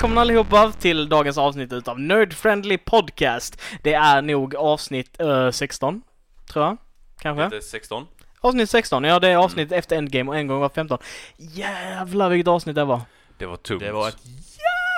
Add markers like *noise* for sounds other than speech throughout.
välkomna allihopa till dagens avsnitt utav Nerd Friendly Podcast. Det är nog avsnitt eh, 16, tror jag. Kanske? Det är 16. Avsnitt 16, ja det är avsnitt efter Endgame och en gång var 15. Jävlar vilket avsnitt det var. Det var tungt. Det var ett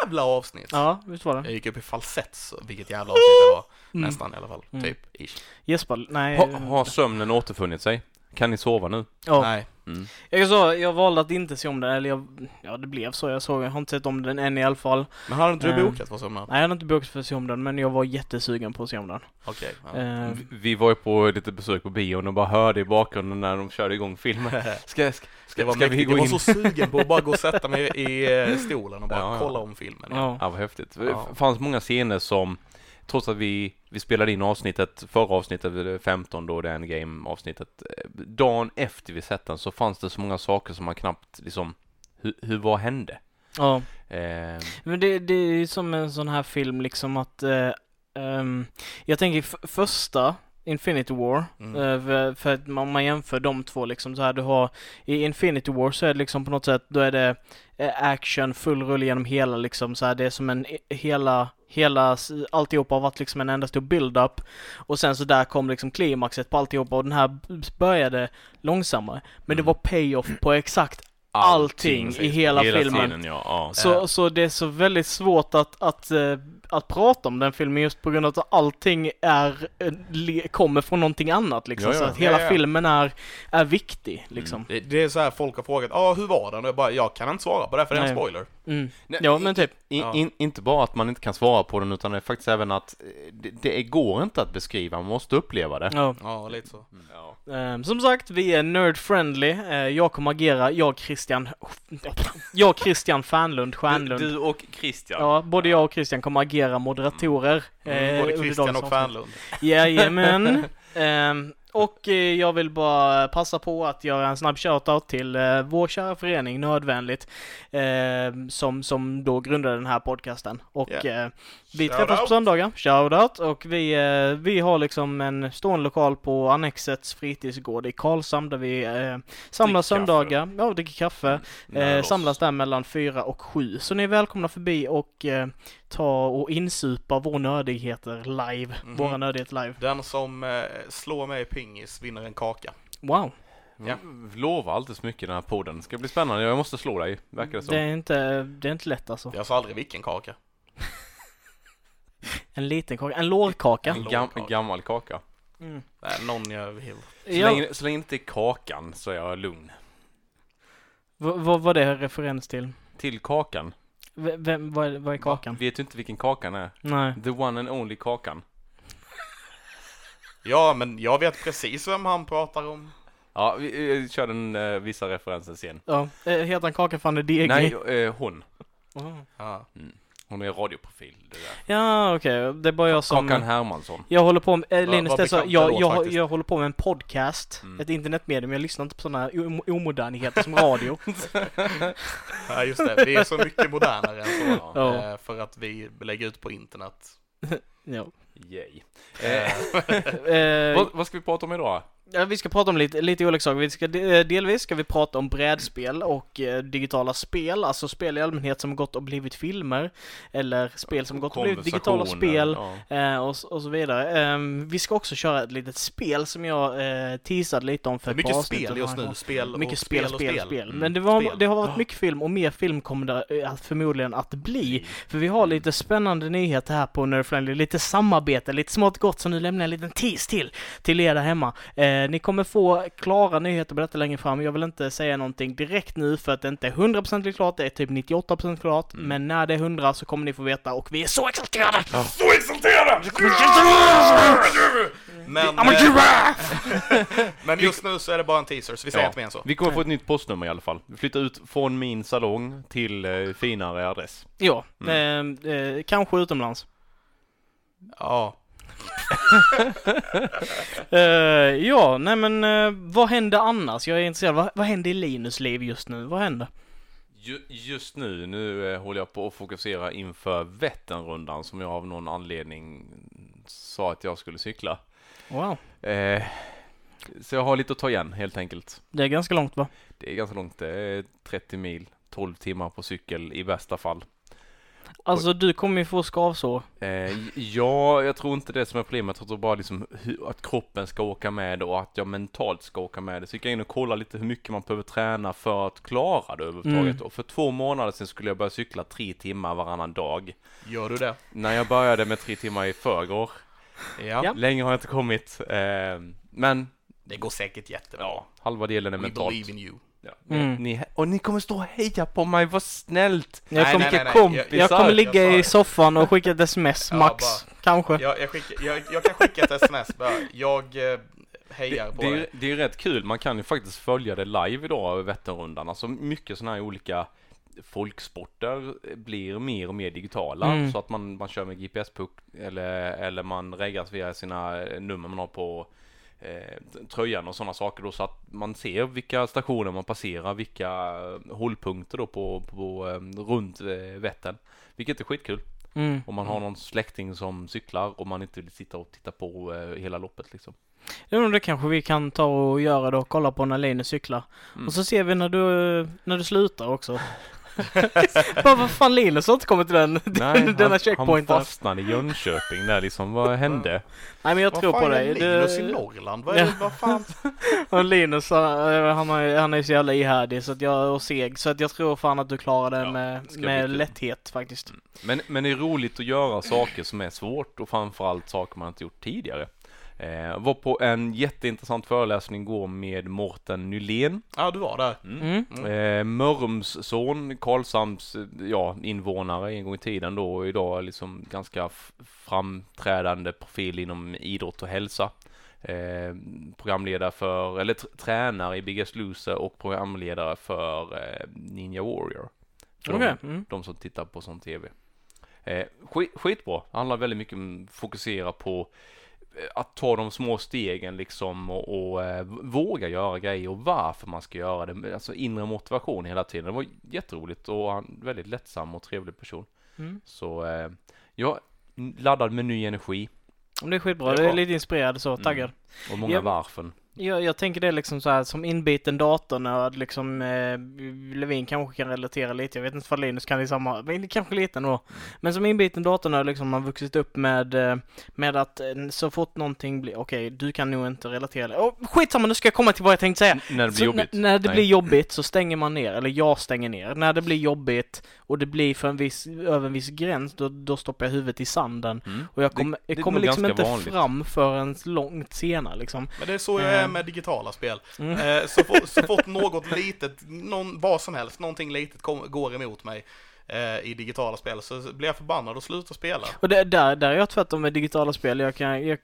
jävla avsnitt. Ja, visst var det? Jag gick upp i falsett, så vilket jävla avsnitt det var. Mm. Nästan i alla fall. Mm. Typ. Ish. Jesper, nej. Ha, har sömnen återfunnit sig? Kan ni sova nu? ja. Nej. Mm. Jag, så, jag valde att inte se om den, eller jag, ja det blev så. Jag såg, jag har inte sett om den än i alla fall. Men har inte du Eh. bokat för somnar? Nej, jag hade inte bokat för att se om den, men jag var jättesugen på att se om den. Okej. ja. Eh, Vi- Vi var ju på lite besök på bion och bara hörde i bakgrunden när de körde igång filmen. *laughs* Ska, ska, ska, var ska vi gå Jag in? var så sugen på att bara gå och sätta mig i eh, stolen och bara *laughs* Ja, ja. kolla om filmen. ja. Ja, vad häftigt. Det fanns många scener som, trots att vi, vi spelade in avsnittet, förra avsnittet, eh, 15 då, det endgame avsnittet, eh, dagen efter vi sett den så fanns det så många saker som man knappt liksom, hur, hur vad hände? ja. Eh, Men det, det är ju som en sån här film liksom att, eh, ehm, jag tänker första Infinity War, Mm. eh, för, för att man, man jämför de två liksom så här, du har i Infinity War så är det liksom på något sätt, då är det eh, action, full rulle genom hela liksom så här, det är som en, hela, hela, alltihopa har varit liksom en enda stor build-up och sen så där kom liksom klimaxet på alltihopa och den här började långsammare. Men det Mm. var payoff på exakt allting i hela filmen. Tiden, ja, ja. Så, Ja. så det är så väldigt svårt att, att, eh, att prata om den filmen just på grund av att allting är, eh, kommer från någonting annat liksom. Ja, ja. Så att hela Ja, ja. filmen är, är viktig liksom. Det, det är så här folk har frågat, ja ah, hur var den? Och jag bara, jag kan inte svara på det för det är en spoiler. Mm. Nej, Ja men typ. In, Ja. in, inte bara att man inte kan svara på den utan det är faktiskt även att eh, det, det går inte att beskriva, man måste uppleva det. Ja. Ja, lite så. Ja. Ehm, som sagt, vi är nerd friendly. Eh, jag kommer agera, jag Christian, jag Christian Fanlund, Du, Stjärnlund. du och Christian. Ja, både jag och Christian kommer agera moderatorer. Mm, eh, både Christian och. Fanlund. Jajamän. *laughs* Ehm, och eh, jag vill bara passa på att göra en snabb shoutout till eh, vår kära förening Nödvändigt ehm, som, som då grundade den här podcasten. Och Yeah. eh, vi Shout träffas på out. söndagar, shoutout, och vi, eh, vi har liksom en stående lokal på Annexets fritidsgård i Karlshamn där vi eh, samlas Dricker kaffe. söndagar, ja, och dricker kaffe. Eh, oss. samlas där mellan fyra och sju. Så ni är välkomna förbi och eh, ta och insupa vår nördigheter live. Mhm. Våra nördigheter live. Den som eh, slår mig i pingis vinner en kaka. Wow. Ja. Vi lovar alldeles så mycket i den här podden. Det ska bli spännande. Jag måste slå dig, verkar det som. Det är inte, det är inte lätt alltså. Jag sa aldrig vilken kaka. *laughs* En liten kaka, en lårkaka. En gam, långkaka. gammal kaka. Mm. Nej, någon jag vill. Så, Ja, länge, så länge inte kakan så är jag lugn. vad, vad var det referens till? Till kakan. V- Vem, vad, är- vad är kakan? Vet du inte vilken kakan är? Nej. The one and only kakan. Ja, men jag vet precis vem han pratar om. Ja, vi eh, kör den eh, vissa referenser sen. Ja, eh, heter han Kakan van der Dege? Nej, eh, hon. Oh. Ja. Hon är radioprofil. Det där. Ja, okej. Det är bara jag som... Kakan Hermansson. Jag håller på med, eh, Linus, det är så, jag, jag, faktiskt. jag håller på med en podcast, Mm. ett internetmedium, jag lyssnar inte på sådana om- omodernigheter som radio. *laughs* ja, just det. Vi är så mycket modernare än så. Ja. Eh, för att vi lägger ut på internet. *laughs* ja. Yay. Eh, *laughs* Eh, Vad, vad ska vi prata om idag? Ja, vi ska prata om lite, lite olika saker. Vi ska, de- delvis ska vi prata om brädspel och eh, digitala spel, alltså spel i allmänhet som gått och blivit filmer, eller spel som gått och blivit digitala spel, Ja. eh, och, och så vidare. Ehm, vi ska också köra ett litet spel som jag eh, teasade lite om för ett par mycket avsnitt spel just nu. Spel Mycket och spel, spel och spel. Mm. Men det, var, det har varit mycket film och mer film kommer det eh, förmodligen att bli. För vi har lite spännande nyheter här på Nerd Friendly, lite samarbete, lite smått gott, så nu lämnar jag en liten tease till, till er där hemma. Eh, ni kommer få klara nyheter på detta längre fram. Jag vill inte säga någonting direkt nu för att det inte är 100% klart, det är typ 98% klart. Mm. Men när det är 100 så kommer ni få veta och vi är så exalterade! Så exalterad! Men, eh, *laughs* men just nu så är det bara en teaser, så vi säger Ja. inte mer än så. Vi kommer få ett nytt postnummer i alla fall. Vi flyttar ut från min salong till eh, finare adress. Ja, Mm. eh, kanske utomlands. Ja. *laughs* Eh, ja, nej men eh, vad händer annars? Jag är intresserad. Vad, vad händer i Linus liv just nu? Vad händer? Ju, just nu, nu eh, håller jag på att fokusera inför Vätternrundan som jag av någon anledning sa att jag skulle cykla. Wow. Så jag har lite att ta igen helt enkelt. Det är ganska långt va? Det är ganska långt, det är 30 mil, 12 timmar på cykel i bästa fall. Alltså du kommer ju få skavsår. Eh, ja, jag tror inte det som är problemet. Jag tror bara liksom hur, att kroppen ska åka med och att jag mentalt ska åka med. Så gick jag in och kollade lite hur mycket man behöver träna för att klara det överhuvudtaget. Mm. Och för två månader sedan skulle jag börja cykla tre timmar varannan dag. Gör du det? När jag började med tre timmar i förrgår. Ja. Ja. Längre har jag inte kommit. Eh, men Det går säkert jättebra. ja, halva delen är We mentalt. believe in you. Ja. Mm. Ni, och ni kommer stå och heja på mig, vad snällt! Jag, Nej, kommer, nej, nej, nej. kompisar. jag kommer ligga Jag i soffan och skicka ett *laughs* sms, Ja, max. Kanske. Jag, jag, skickar, jag, jag kan skicka ett sms bara. Jag eh, hejar Det, på det, är, dig. det är ju rätt kul, man kan ju faktiskt följa det live idag över Vätternrundan. Alltså mycket sådana här olika folksporter blir mer och mer digitala. Mm. Så att man, man kör med GPS-puck eller, eller man reggas via sina nummer man har på eh, tröjan och sådana saker då så att man ser vilka stationer man passerar, vilka eh, hållpunkter då på, på eh, runt Vättern. Vilket är skitkul. Mm. Om man har någon släkting som cyklar och man inte vill sitta och titta på hela loppet liksom. Ja, men det kanske vi kan ta och göra då, kolla på när Linus cyklar. Mm. Och så ser vi när du, när du slutar också. *laughs* *laughs* Bara, vad fan Linus har inte kommit till den, *laughs* denna han, han checkpointen. fastnade i Jönköping där liksom, vad hände? Nej men jag Vad tror fan på är dig. Linus i Det, Norrland? Vad är det? *laughs* Vad fan? och Linus han, han, är, han är så jävla ihärdig så att jag, och seg så att jag tror fan att du klarar det Ja, med, med lätthet faktiskt. Men, men det är roligt att göra saker som är svårt och framförallt saker man inte gjort tidigare. Eh, var på en jätteintressant föreläsning igår med Mårten Nylén. Ja, du var där. Mm. Eh, Mörrums son, Karlshamns ja, invånare en gång i tiden då och idag liksom ganska framträdande profil inom idrott och hälsa. Eh, programledare för, eller tr- tränare i Biggest Loser och programledare för eh, Ninja Warrior. För Okej. de, Mm. de som tittar på sån tv. Eh, skit, skitbra, handlar väldigt mycket om att fokusera på att ta de små stegen liksom och, och eh, våga göra grejer och varför man ska göra det. Alltså inre motivation hela tiden. Det var jätteroligt och han väldigt lättsam och trevlig person. Mm. Så eh, jag laddad med ny energi Det är skitbra, Det är lite inspirerad så, taggad. och många Ja. varfen. Jag, jag tänker det är liksom så här som inbiten datornörd liksom eh, Levin kanske kan relatera lite. Jag vet inte vad Linus kan i samma, men kanske lite ändå. Men som inbiten datornörd liksom har vuxit upp med eh, med att eh, så fort någonting blir, okej du kan nog inte relatera. det. Oh, skitsamma nu ska jag komma till vad jag tänkte säga. När det blir Så jobbigt. När, det Nej. blir jobbigt så stänger man ner, eller jag stänger ner. När det blir jobbigt och det blir för en viss, över en viss gräns, då, då stoppar jag huvudet i sanden. Mm. Och jag Det- kommer, det är jag kommer liksom inte vanligt. fram förrän långt senare liksom. Men det är så jag Eh. är med digitala spel. Mm. Eh, så, så fort något litet, någon, vad som helst, någonting litet går emot mig eh, i digitala spel så blir jag förbannad och slutar spela. Och det, där, där är jag tvärtom med digitala spel. Jag kan, jag,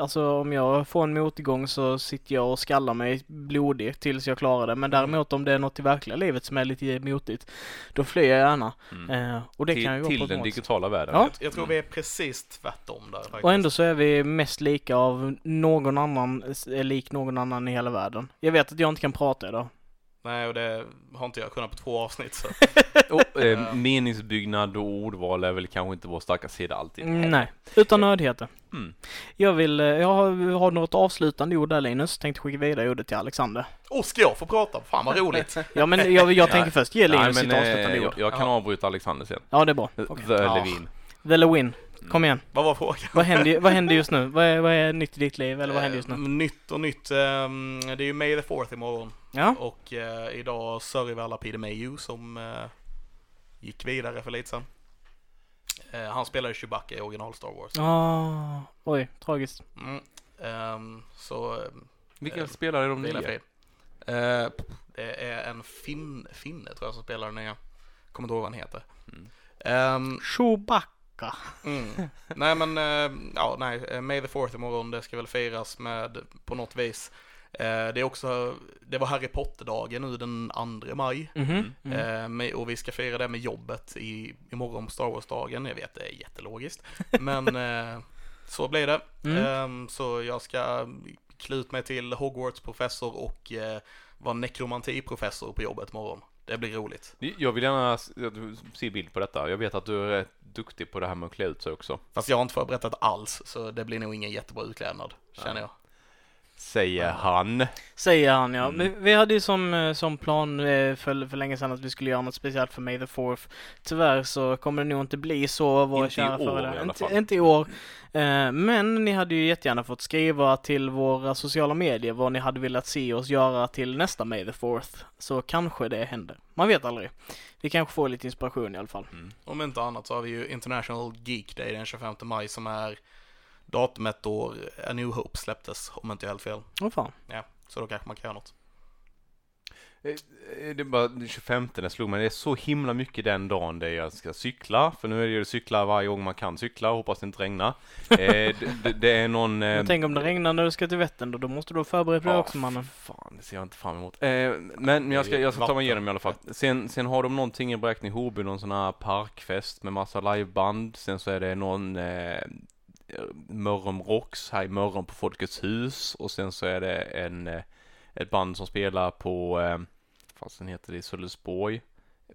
alltså om jag får en motgång så sitter jag och skallar mig blodig tills jag klarar det. Men däremot om det är något i verkliga livet som är lite motigt, då flyr jag gärna. Mm. Eh, och det till kan ju till den digitala världen. Ja. Jag, jag tror vi är precis tvärtom där faktiskt. Och ändå så är vi mest lika av någon annan, är lik någon annan i hela världen. Jag vet att jag inte kan prata idag. Nej, och det har inte jag kunnat på två avsnitt så. *laughs* Och, eh, meningsbyggnad och ordval är väl kanske inte vår starka sida alltid. Mm, Nej, utan nödheter. Mm. Jag vill, eh, jag har, har något avslutande ord där Linus. Tänkte skicka vidare ordet till Alexander. Åh, ska jag få prata? Fan vad roligt! *laughs* Ja men jag, jag tänker *laughs* först ge Linus Nej, sitt men, avslutande eh, ord. jag, jag kan Ja. avbryta Alexander sen. Ja det är bra. The Okej. Ja. Levin. The Lewin. Kom igen. Vad var frågan? Vad händer, vad händer just nu? *laughs* Vad är, vad är nytt i ditt liv? Eller vad händer just Eh, nu? Nytt och nytt. ehm, det är ju May the 4th imorgon. Ja? Och eh, idag sörjer vi alla Peter Mayhew som eh, gick vidare för lite sedan. Eh, han spelar ju Chewbacca i original Star Wars. Ah, oj, tragiskt. Mm. Ehm, så Vilka Eh, spelare är de nya? Eh, det är en fin, finne tror jag som spelar den nya. Kommer inte ihåg vad han heter. Mm. Ehm, Chewbacca. Mm. *laughs* Nej men, eh, ja nej, eh, May the 4th imorgon, det ska väl firas med på något vis. Eh, det är också, det var Harry Potter-dagen nu den 2 maj. Mhm. Mm. Eh, med, och vi ska fira det med jobbet i, imorgon på Star Wars-dagen. Jag vet, det är jättelogiskt. *laughs* Men eh, så blir det. Mm. Ehm, så jag ska klä ut mig till Hogwarts-professor och eh, vara nekromanti-professor på jobbet imorgon. Det blir roligt. Jag vill gärna s- att du ser bild på detta. Jag vet att du är rätt duktig på det här med att klä ut sig också. Fast jag har inte förberett det alls, så det blir nog ingen jättebra utklädnad, känner jag. Säger han. Säger han ja. Mm. Vi, hade ju som, eh, som plan eh, för, för länge sedan att vi skulle göra något speciellt för May the 4th. Tyvärr så kommer det nog inte bli så, våra Inte i kära år före- i alla inte, fall. inte i år. Eh, Men ni hade ju jättegärna fått skriva till våra sociala medier vad ni hade velat se oss göra till nästa May the 4th. Så kanske det händer. Man vet aldrig. Vi kanske får lite inspiration i alla fall. Mm. Om inte annat så har vi ju International Geek Day den 25 maj som är datumet då A New Hope släpptes, om inte jag helt fel. Åh fan. Ja, så då kanske man kan göra något. Eh, Det är bara den 25 det slog mig. Det är så himla mycket den dagen där jag ska cykla. För nu är det ju cykla varje gång man kan cykla. Hoppas det inte regnar. Eh, *laughs* det, det, är någon... eh, Men tänk om det regnar när du ska till Vättern då, då måste du ha förberett för det Ja, också mannen. Fan, det ser jag inte fram emot. Eh, men men jag ska, jag ska ta mig igenom i alla fall. Sen, sen har de någonting i Bräkne Hoby, någon sån här parkfest med massa liveband. Sen så är det någon eh, Mörrum Rocks här i Mörrum på Folkets hus. Och sen så är det en, eh, ett band som spelar på, eh, fasen heter det, i Sölvesborg.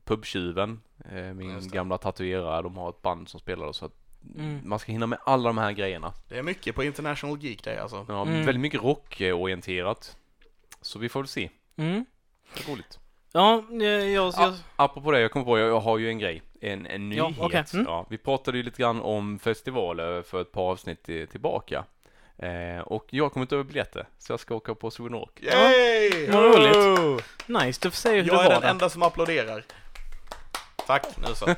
Pubtjuven, eh, min gamla tatuerare, de har ett band som spelar så att Mm. man ska hinna med alla de här grejerna. Det är mycket på International Geek Day alltså. Ja, Mm. väldigt mycket rockorienterat. Så vi får väl se. Mm. Det är roligt. Ja, eh, jag, jag, Ja. Apropå det, jag kommer på, jag, jag har ju en grej. En, en Ja, nyhet. okej. Mm. Ja, vi pratade ju lite grann om festivaler för ett par avsnitt tillbaka. Eh, och jag har kommit över biljetter, så jag ska åka på Sweden Rock. Yay! Vad roligt. nice, du får säga hur Jag det är var den där. enda som applåderar. Tack, nu så.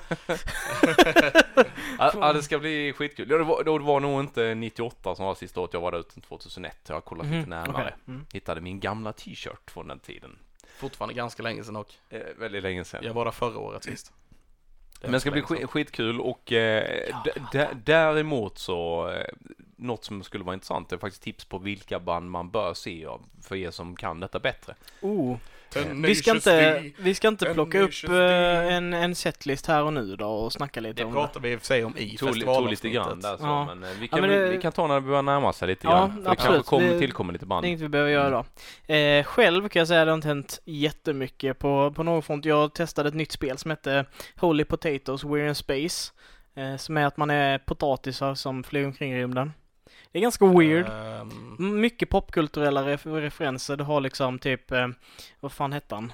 Ja, ja, det ska bli skitkul. Ja, Det var, det var nog inte 98 som var sista året jag var där utan 2001. Jag har kollat lite Mhm, närmare. okej. Mm. Hittade min gamla t-shirt från den tiden. Fortfarande ganska länge sedan och Eh, väldigt länge sedan. jag var där förra året sist. Men det ska bli skit, skitkul och eh, d- däremot så eh, något som skulle vara intressant är faktiskt tips på vilka band man bör se av för er som kan detta bättre. Oh. Tenacious Vi ska inte, vi ska inte plocka upp eh, en, en setlist här och nu då och snacka lite Det om det. pratade vi i och för sig om i Tog, li- tog lite grann där så, Ja. men eh, vi Ja, kan, men vi, det- vi kan ta när det börjar närma sig lite Ja, grann. För det absolut. kanske kommer, Det- tillkommer lite Det band. är inget vi behöver göra då. Eh, själv kan jag säga att det har inte hänt jättemycket på, på någon front. Jag testade ett nytt spel som heter Holy Potatoes We're in Space. Eh, som är att man är potatisar som flyger omkring i rymden. Det är ganska weird. Ehm, M- Mycket popkulturella ref- referenser. Du har liksom typ, eh, vad fan hette han?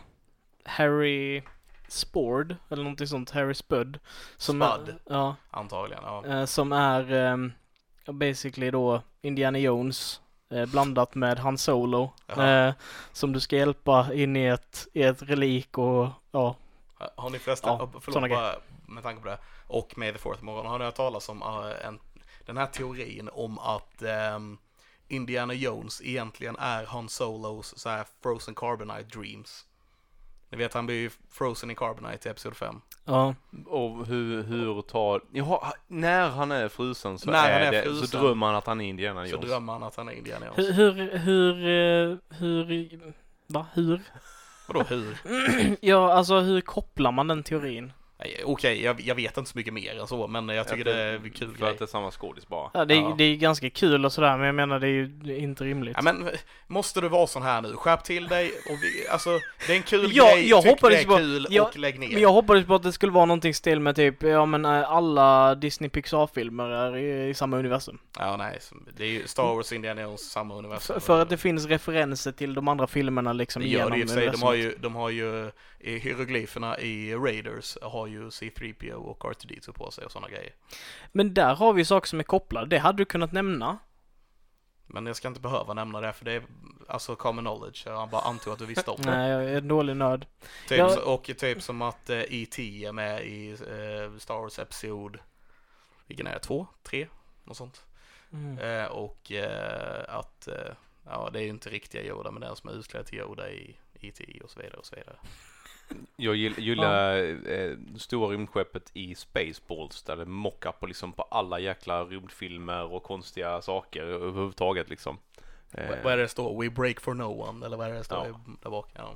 Harry Spord, eller någonting sånt. Harry Spud. Som Spud. Är, ja, antagligen, ja. eh, som är ehm, basically då Indiana Jones eh, blandat med Han Solo. Eh, som du ska hjälpa in i ett, i ett relik och ja. Har ni förresten, Ja, såna förlåt bara med tanke på det, och May the Fourth morgon, har ni hört talas om eh, en, den här teorin om att ehm, Indiana Jones egentligen är Han Solos så här Frozen Carbonite Dreams? Ni vet han blir ju frozen i Carbonite i Episod 5. Ja, Och hur, hur tar... Jaha, när han är frusen så, När är han är det, frusen. så drömmer han att han är Indiana Så Jones. drömmer han att han är Indiana Jones. hur, hur, hur, eh, hur, va, hur? Vadå hur? *clears throat* ja, alltså hur kopplar man den teorin? Nej, Okej, jag, jag vet inte så mycket mer än så, men jag tycker det är en kul För grej. att det är samma skådis bara. Ja, det, Ja. det är ganska kul och sådär, men jag menar det är ju det är inte rimligt. Ja, men måste du vara sån här nu? Skärp till dig och vi, alltså, det är en kul Ja, grej, jag tyck det är på- kul jag- och lägg ner. Men jag hoppades på att det skulle vara någonting stil med typ, ja men eh, alla Disney Pixar-filmer är i, i samma universum. Ja, nej, det är ju Star Wars, Indiana Jones, samma universum. För, för att det finns referenser till de andra filmerna liksom det gör genom det i sig. De har ju, de har ju i hieroglyferna i Raiders har ju C3PO och R2D2 på sig och sådana grejer. Men där har vi saker som är kopplade, det hade du kunnat nämna. Men jag ska inte behöva nämna det för det är alltså common knowledge. Jag bara antog att du visste om det. Nej, jag är en dålig nörd. Typ, Ja. så- Och typ som att eh, E.T. är med i eh, Star Wars Episod, vilken är det? Två? Tre? Något sånt. Mm. Eh, och eh, att, eh, ja det är ju inte riktiga Yoda men den som är utklädd till Yoda i E.T. och så vidare och så vidare. Jag gill- gillar eh, stora rymdskeppet i Spaceballs där det mockar på liksom på alla jäkla rymdfilmer och konstiga saker överhuvudtaget liksom. Eh, Vad- är det det står? We break for no one, eller vad är det det står Ja. där bak? Ja.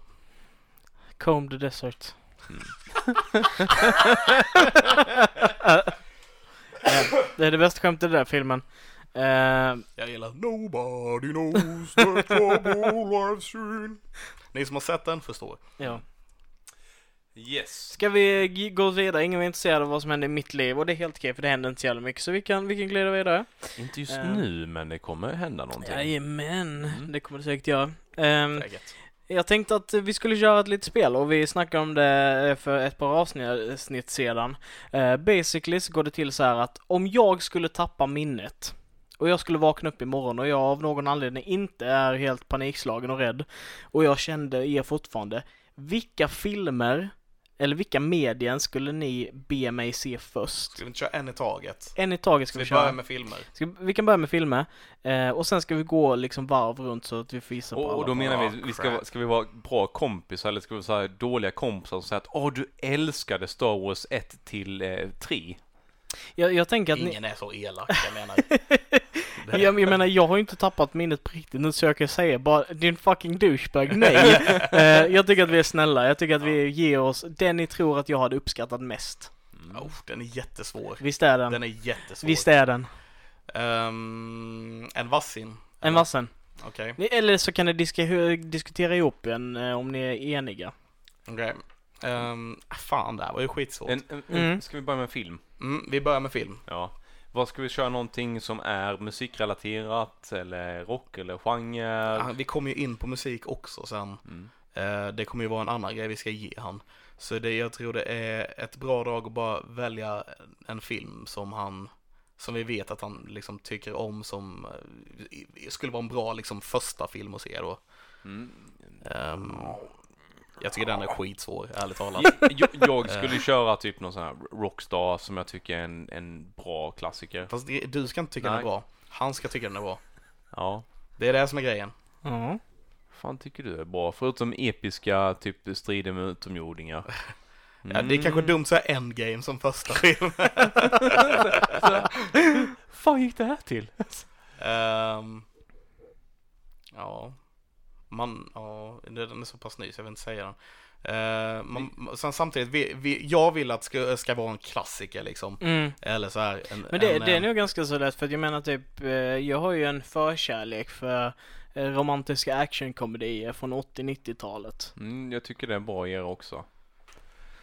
Comb the Desert. Mm. Ja, *laughs* det är det bästa skämtet i den där filmen. Eh, Jag gillar Nobody knows the trouble I've seen. Ni som har sett den förstår. ja. Yes. Ska vi gå vidare? Ingen är intresserad av vad som händer i mitt liv och det är helt okej för det händer inte så jävla mycket så vi kan, vi kan glida vidare. Inte just Ehm. nu, men det kommer hända någonting. Jajamän, Mm. det kommer det säkert göra. Läget. jag tänkte att vi skulle köra ett litet spel och vi snackade om det för ett par avsnitt sedan. Uh, basically så går det till så här att om jag skulle tappa minnet och jag skulle vakna upp imorgon och jag av någon anledning inte är helt panikslagen och rädd och jag kände er fortfarande. Vilka filmer eller vilka medien skulle ni be mig se först? Ska vi inte köra en i taget? En i taget ska Ska vi vi köra. börja med filmer? Ska, vi kan börja med filmer eh, och sen ska vi gå liksom varv runt så att vi får gissa på Och, och alla. då menar Ah, vi, vi ska, ska vi vara bra kompisar eller ska vi vara dåliga kompisar och säga att åh du älskade Star Wars 1 till eh, 3? jag, jag tänker att ni, Ingen är så elak, jag menar. *laughs* jag, jag menar, jag har ju inte tappat minnet på riktigt. Nu försöker jag säga bara, din fucking douchebag, nej. *laughs* Eh, jag tycker att vi är snälla. Jag tycker att vi ger oss det ni tror att jag hade uppskattat mest. Oh, den är jättesvår. Visst är den? Den är jättesvår. Visst är den? Ehm, en vassin. En vassen. Okej. Ni- Eller så kan ni diska, diskutera ihop en eh, om ni är eniga. Okej. Ehm, fan, det här var ju skitsvårt. En, en, en, Mm. Ska vi börja med film? Mm, vi börjar med film. Ja. Vad ska vi köra någonting som är musikrelaterat eller rock eller genre? Ah, vi kommer ju in på musik också sen. Mm. Eh, det kommer ju vara en annan grej vi ska ge han. Så det, jag tror det är ett bra drag att bara välja en film som han, som vi vet att han liksom tycker om som eh, skulle vara en bra liksom första film att se då. Mm. Ehm, jag tycker den är skitsvår, ärligt talat. Jag, jag skulle köra typ någon sån här Rockstar som jag tycker är en, en bra klassiker. Fast det, du ska inte tycka den är Nej. bra. Han ska tycka den är bra. Ja. Det är det som är grejen. Ja. fan tycker du är bra? Förutom episka typ strider med utomjordingar. *laughs* Ja, det är kanske dumt att säga Endgame som första *laughs* film. fan gick det här till? Ehm, ja, man, ja, det- den är så pass ny så jag vill inte säga den. Uh, man, sen samtidigt, vi, vi, jag vill att det ska, ska vara en klassiker liksom. Mm. Eller så här, en, Men det, en, det är eh, nog ganska så lätt för att jag menar typ, eh, jag har ju en förkärlek för romantiska actionkomedier från 80-90-talet. Mm, jag tycker det är bra göra också.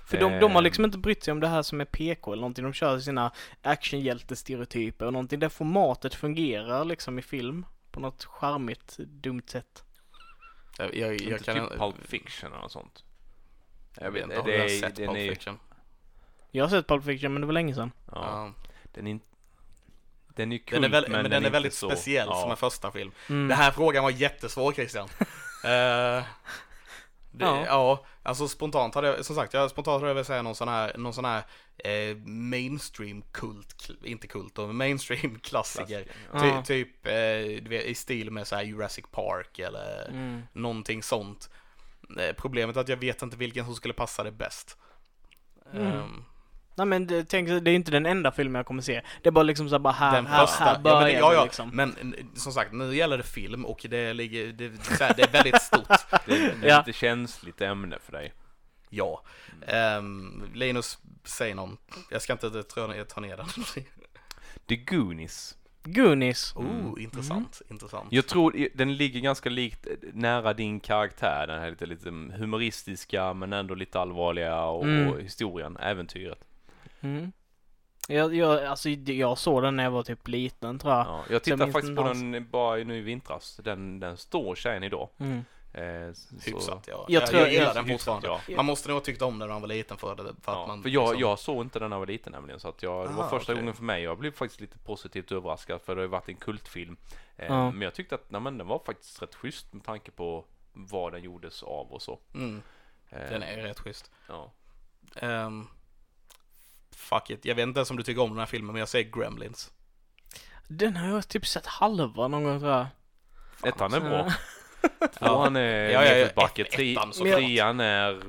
För de, de har liksom inte brytt sig om det här som är PK eller någonting. De kör sina actionhjältestereotyper och någonting. Det formatet fungerar liksom i film. På något charmigt, dumt sätt. Jag, jag, jag inte kan typ Pulp Fiction eller något sånt. Jag vet inte, har är- ens sett den Pulp är- Fiction? Jag har sett Pulp Fiction men det var länge sedan. Ja, den är inte... Den är ju kult, Den är väl, men, den är, inte väldigt så- speciell ja. som en första film. Mm. Den här frågan var jättesvår Christian. *laughs* Eh, det, Ja. ja. alltså spontant hade jag, som sagt, jag spontant hade jag velat säga någon sån här, någon sån här eh, mainstream kult, inte kult mainstream *laughs* klassiker. Ja. Ty, typ eh, vet, i stil med så här Jurassic Park eller Mm. någonting sånt. Eh, problemet är att jag vet inte vilken som skulle passa det bäst. Mm. Ehm, Nej men det, tänk, det är inte den enda filmen jag kommer se. Det är bara liksom såhär bara här, den här, första. här ja, men, börjar ja, ja, liksom. men som sagt, nu gäller det film och det ligger, det, det, är väldigt stort. *laughs* Det är, det är Ja. lite känsligt ämne för dig. Ja. Ehm, Linus, säg någon. Jag ska inte ta, ner den. *laughs* The Goonies. Goonies. Oh, intressant, intressant. Jag tror den ligger ganska likt eh, nära din karaktär, den här lite, lite humoristiska men ändå lite allvarliga och, Mm. och historien, äventyret. Mm. Jag, jag, alltså, jag såg den när jag var typ liten tror jag. Ja, jag tittade faktiskt på den bara nu i vintras. Den, den står tjejen idag. Mm. Eh, så- Hyfsat, ja. Jag Jag, tror- jag gillar jag- den hyfsat, fortfarande. ja. Man måste nog ha tyckt om den när man var liten för det. För, att Ja, man, för jag, liksom- jag såg inte den när jag var liten nämligen så att jag, det var Ah, första okej. gången för mig. Jag blev faktiskt lite positivt överraskad för det har ju varit en kultfilm. Eh, Ja. Men jag tyckte att nej, men den var faktiskt rätt schysst med tanke på vad den gjordes av och så. Mm, Eh, den är rätt schysst. Ja. Ehm, fuck it, jag vet inte ens om du tycker om den här filmen, men jag säger Gremlins. Den har jag typ sett halva någon gång tror jag. Ettan är bra. Ja. *laughs* Tvåan är Ja, ja, ja, nedförsbacke. Trean är...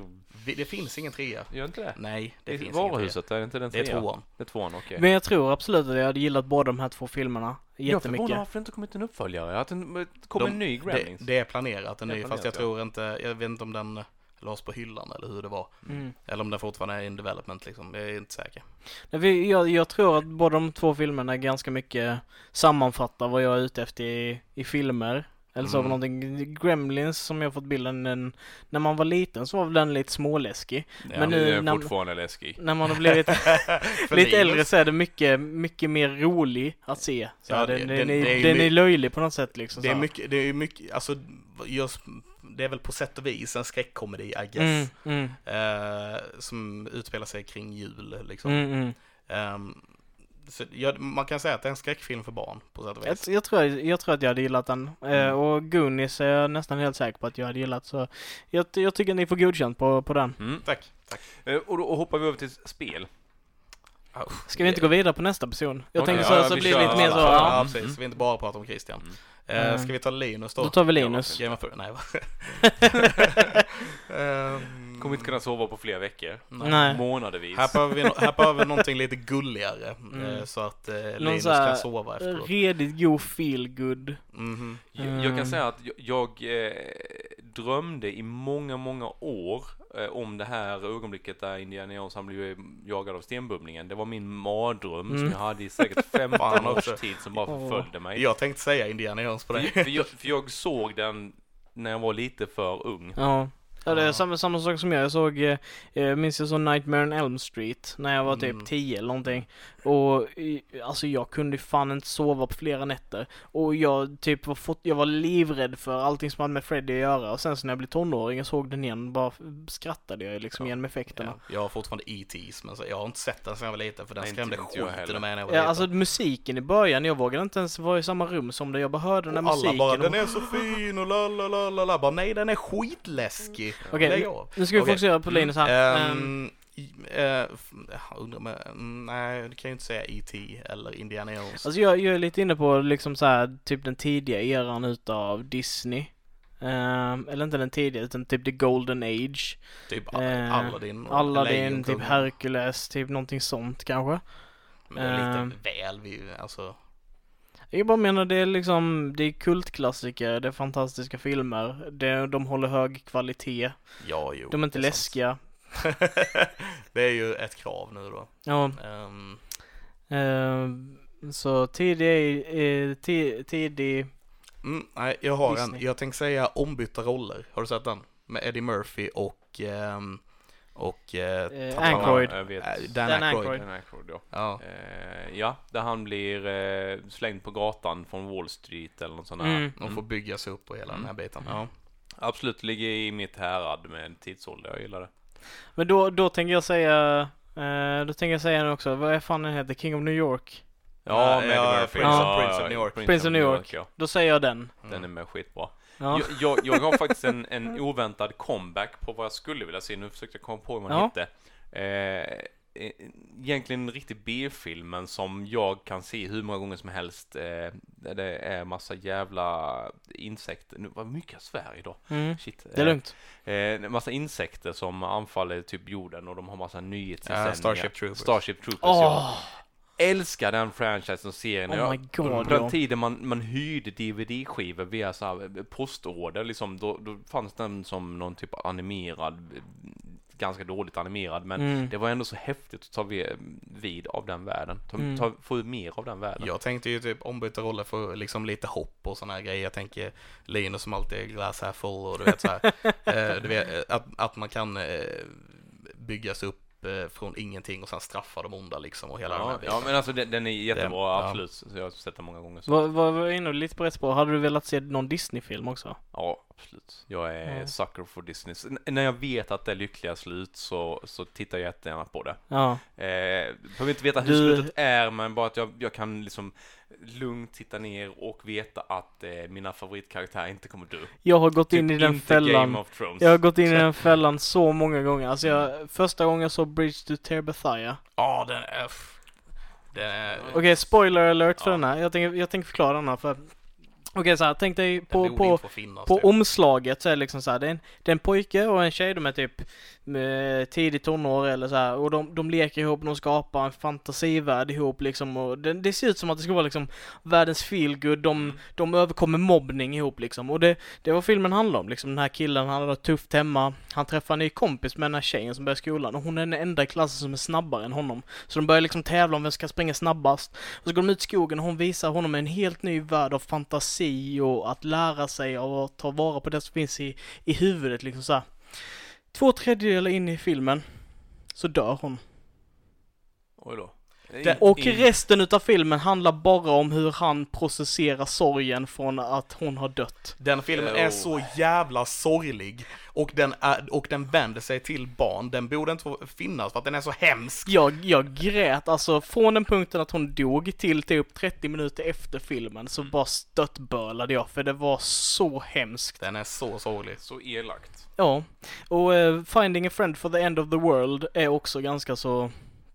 Det finns ingen trea. Gör inte det? Nej, det, Det finns är ingen trea. varuhuset, är det inte den Det är tvåan. Det är tvåan, okej. Men jag tror absolut att jag hade gillat båda de här två filmerna Jag förvånar jättemycket. varför det inte kommit en uppföljare. Att den kom De- en ny Det, Gremlings. det är planerat en Det är ny, fast jag ja. tror inte, jag vet inte om den lades på hyllan eller hur det var. Mm. Eller om den fortfarande är in development liksom, jag är inte säker. Nej, vi- Jag, jag tror att båda de två filmerna ganska mycket sammanfattar vad jag är ute efter i, i filmer. Eller såg Mm. någonting. Gremlins som jag fått bilden, en, när man var liten så var väl den lite småläskig. Ja. Men Nu är den när- fortfarande läskig. När man har blivit *laughs* lite äldre så är det mycket, mycket mer rolig att se. Så Ja, den, den- den, är, det är ju den är löjlig på något sätt liksom. Det så är mycket, det är mycket, alltså just, det är väl på sätt och vis en skräckkomedi I Mm, guess. mm, Eh, som utspelar sig kring jul liksom. mm, mm. Ehm, så ja, man kan säga att det är en skräckfilm för barn på sätt och Jag, vis. jag, tror, jag tror att jag hade gillat den. Mm. och Goonies är jag nästan helt säker på att jag hade gillat. Så jag, jag tycker ni får godkänt på, på den. Mm. Tack, tack. Eh, Och då hoppar vi över till spel. Ska vi inte gå vidare på nästa person? Jag Okej, tänker så, ja, så blir det lite mer så. Ja. Ja, precis. Vi inte bara pratar om Christian. Mm. ska vi ta Linus då? Då tar vi Linus. Game of? Nej, va? *laughs* *laughs* Kommer inte kunna sova på flera veckor. Nej. Månadervis. Här behöver, vi, no- här behöver vi någonting lite gulligare Mm. eh, så att eh, Linus kan sova efteråt. Redigt god feel good. Mhm. Jag, jag Mm. kan säga att jag, jag eh, drömde i många, många år eh, om det här ögonblicket där Indiana Jones han blev jagad av stenbumlingen. Det var min mardröm som Mm. jag hade i säkert 15 Fan års också. tid som bara förföljde mig. Jag tänkte säga Indiana Jones på För, dig. för, jag, för jag såg den när jag var lite för ung. Ja. Ja det är samma, samma sak som jag. Jag såg, eh, eh, minns jag såg Nightmare on Elm Street när jag var typ Mm. 10 eller någonting. Och alltså jag kunde ju fan inte sova på flera nätter. Och jag typ var, fått, jag var livrädd för allting som hade med Freddy att göra. Och sen så när jag blev tonåring och såg den igen bara skrattade jag liksom Ja. genom effekterna. Ja, jag har fortfarande E.T.s men så, jag har inte sett den sedan jag var liten för den Nej, skrämde skiten ur mig när jag var Ja, liten. alltså musiken i början, jag vågade inte ens vara i samma rum som det. Jag bara hörde den här och alla musiken. bara och- den är så fin och la la la la la. Bara nej den är skitläskig. Okej, Lägg nu- ska vi Okej. fokusera på Linus här. Ehm, Ehm, jag undrar nej det kan jag inte säga E.T. eller Indiana Jones. Alltså jag, jag är lite inne på liksom så här, typ den tidiga eran utav Disney. Ehm, eller inte den tidiga utan typ the golden age. typ eh, Aladdin. Aladdin, typ. Hercules, typ någonting sånt kanske. Men det är ehm. lite väl vi, alltså. Jag bara menar det är liksom, det är kultklassiker, det är fantastiska filmer, det, de håller hög kvalitet, Ja, jo. de är inte det sant. *laughs* det är ju ett krav nu då. Ja, Ehm, ehm, så tidig, eh, ti- tidig, mm, nej, jag har Disney. en. Jag tänkte säga ombytta roller. Har du sett den? Med Eddie Murphy och ehm, och eh, namnet. Aykroyd. Eh, Dan, Dan Aykroyd. Dan Aykroyd, ja. Ja. Eh, ja, där han blir eh, slängd på gatan från Wall Street eller något sånt där. Mm. De får bygga sig upp och hela den här biten. Ja. Absolut, ligger i mitt härad med tidsålder, jag gillar det. Men då, då tänker jag säga, eh, då tänker jag säga nu också, vad är fan den heter, King of New York? Ja, Ja, med ja. Prince of- Ja, Prince of New York. Prince of New York. ja. Då säger jag den. Den är med skitbra. Ja. Jag, jag, jag har *laughs* faktiskt en, en oväntad comeback på vad jag skulle vilja se. Nu försökte jag komma på vad den Ja. hette. Eh, egentligen en riktig B-film, men som jag kan se hur många gånger som helst. Eh, det är massa jävla insekter. Nu var mycket jag svär idag. Mm. Shit. Det är lugnt. Eh, massa insekter som anfaller typ jorden och de har massa nyhetsinsändningar. Ja, Starship Troopers. Starship Troopers, Åh! ja. Älskar den franchisen och serien. Oh my god, på den ja. tiden man, man hyrde DVD-skivor via så här postorder liksom, då, då fanns den som någon typ av animerad, ganska dåligt animerad, men Mm. det var ändå så häftigt att ta vid, av den världen. Ta, Mm. ta, få ut mer av den världen. Jag tänkte ju typ ombyta roller för liksom lite hopp och såna här grejer. Jag tänker Linus som alltid är glass half full och du vet så här. *laughs* eh, du vet, eh, att, att man kan eh, byggas upp eh, från ingenting och sen straffa de onda liksom och hela den här Ja, biten. ja, men alltså den, den är jättebra, ja. absolut. Så jag har sett den många gånger. Vad var, var inne lite på rätt spår. Hade du velat se någon Disney-film också? Ja, absolut. Jag är Ja. sucker for Disney. Så n- när jag vet att det är lyckliga slut så, så tittar jag jättegärna på det. Ja. Eh, behöver inte veta hur Du- slutet är, men bara att jag, jag kan liksom lugnt titta ner och veta att eh, mina favoritkaraktärer inte kommer dö. Jag har gått Typ in i den inte fällan. Jag har gått in i den fällan så många gånger. Alltså jag, första gången jag såg Bridge to Terabithia. Ja, den f- Den är... Okej, spoiler alert för Ja. den här. Jag tänker, jag tänker förklara den här för... Okej så här, tänk dig på, på, finnas, på typ. omslaget så är det liksom så här, det är en, det är en pojke och en tjej, de är typ eh, tidigt tonår eller så här, och de, de leker ihop, de skapar en fantasivärld ihop liksom och det, det ser ut som att det ska vara liksom världens feelgood, de, Mm. de överkommer mobbning ihop liksom och det, det var filmen handlade om liksom, den här killen, han hade det tufft hemma, han träffar en ny kompis med den här tjejen som börjar skolan och hon är den enda i klassen som är snabbare än honom. Så de börjar liksom tävla om vem som ska springa snabbast. Och så går de ut i skogen och hon visar honom en helt ny värld av fantasi och att lära sig och att ta vara på det som finns i, i huvudet liksom så här. Två tredjedelar in i filmen så dör hon. Oj då. Det- Och In- resten utav filmen handlar bara om hur han processerar sorgen från att hon har dött. Den filmen Oh. är så jävla sorglig och den, är, och den vänder sig till barn. Den borde inte finnas för att den är så hemsk. Jag, jag grät alltså från den punkten att hon dog till typ 30 minuter efter filmen så bara stöttbölade jag för det var så hemskt. Den är så sorglig. Så elakt. Ja, och eh, Finding a Friend for the End of the World är också ganska så,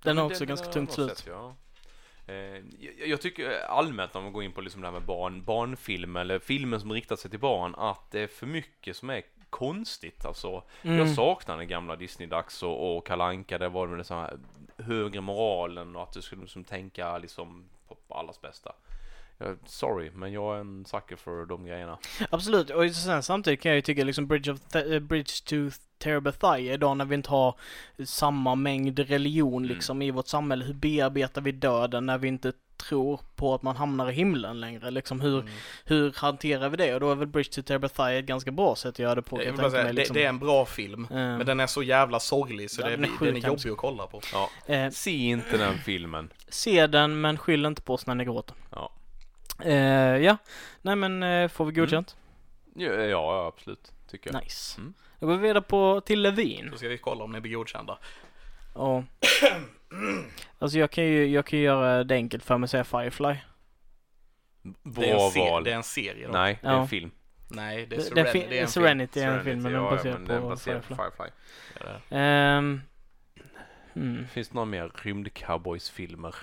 den har också ganska tungt slut. Sett, ja. Eh, jag, jag tycker allmänt om man går in på liksom det här med barn, barnfilm eller filmer som riktar sig till barn att det är för mycket som är konstigt alltså. Mm. Jag saknar den gamla Disney-dags och, och Kalle Anka, det var med så här högre moralen och att du skulle liksom tänka liksom på allas bästa. Jag, sorry, men jag är en sucker för de grejerna. Absolut, och sen samtidigt kan jag ju tycka liksom Bridge, of Th- eh, Bridge to Terabithai idag när vi inte har samma mängd religion Mm. liksom i vårt samhälle. Hur bearbetar vi döden när vi inte tror på att man hamnar i himlen längre? Liksom hur, Mm. hur hanterar vi det? Och då är väl Bridge to Terabithai ett ganska bra sätt att göra det på. Jag jag säga, mig, liksom. det, det är en bra film, Eh, men den är så jävla sorglig så Ja, det, den är den är jobbig att kolla på. Ja. eh, Se inte den filmen. se den men skyll inte på oss när ni gråter. Ja. Eh, ja, nej men eh, får vi godkänt? Ja, ja absolut. Tycker jag. Nice. Mm. Då går vi vidare på till Levin. Så ska vi kolla om ni blir godkända. Ja. *clears throat* Alltså jag kan ju, jag kan ju göra det enkelt för mig och säga Firefly. Det är en, Bra se- val. det är en serie då. Nej, det är Ja. en film. Nej, det är Det- den fin- det är en Serenity är en film, men den ja, ja, baserad men den på baserad Firefly. på Firefly. film. Ja, det är det. Ehm, hmm. Finns det några mer rymdcowboys-filmer?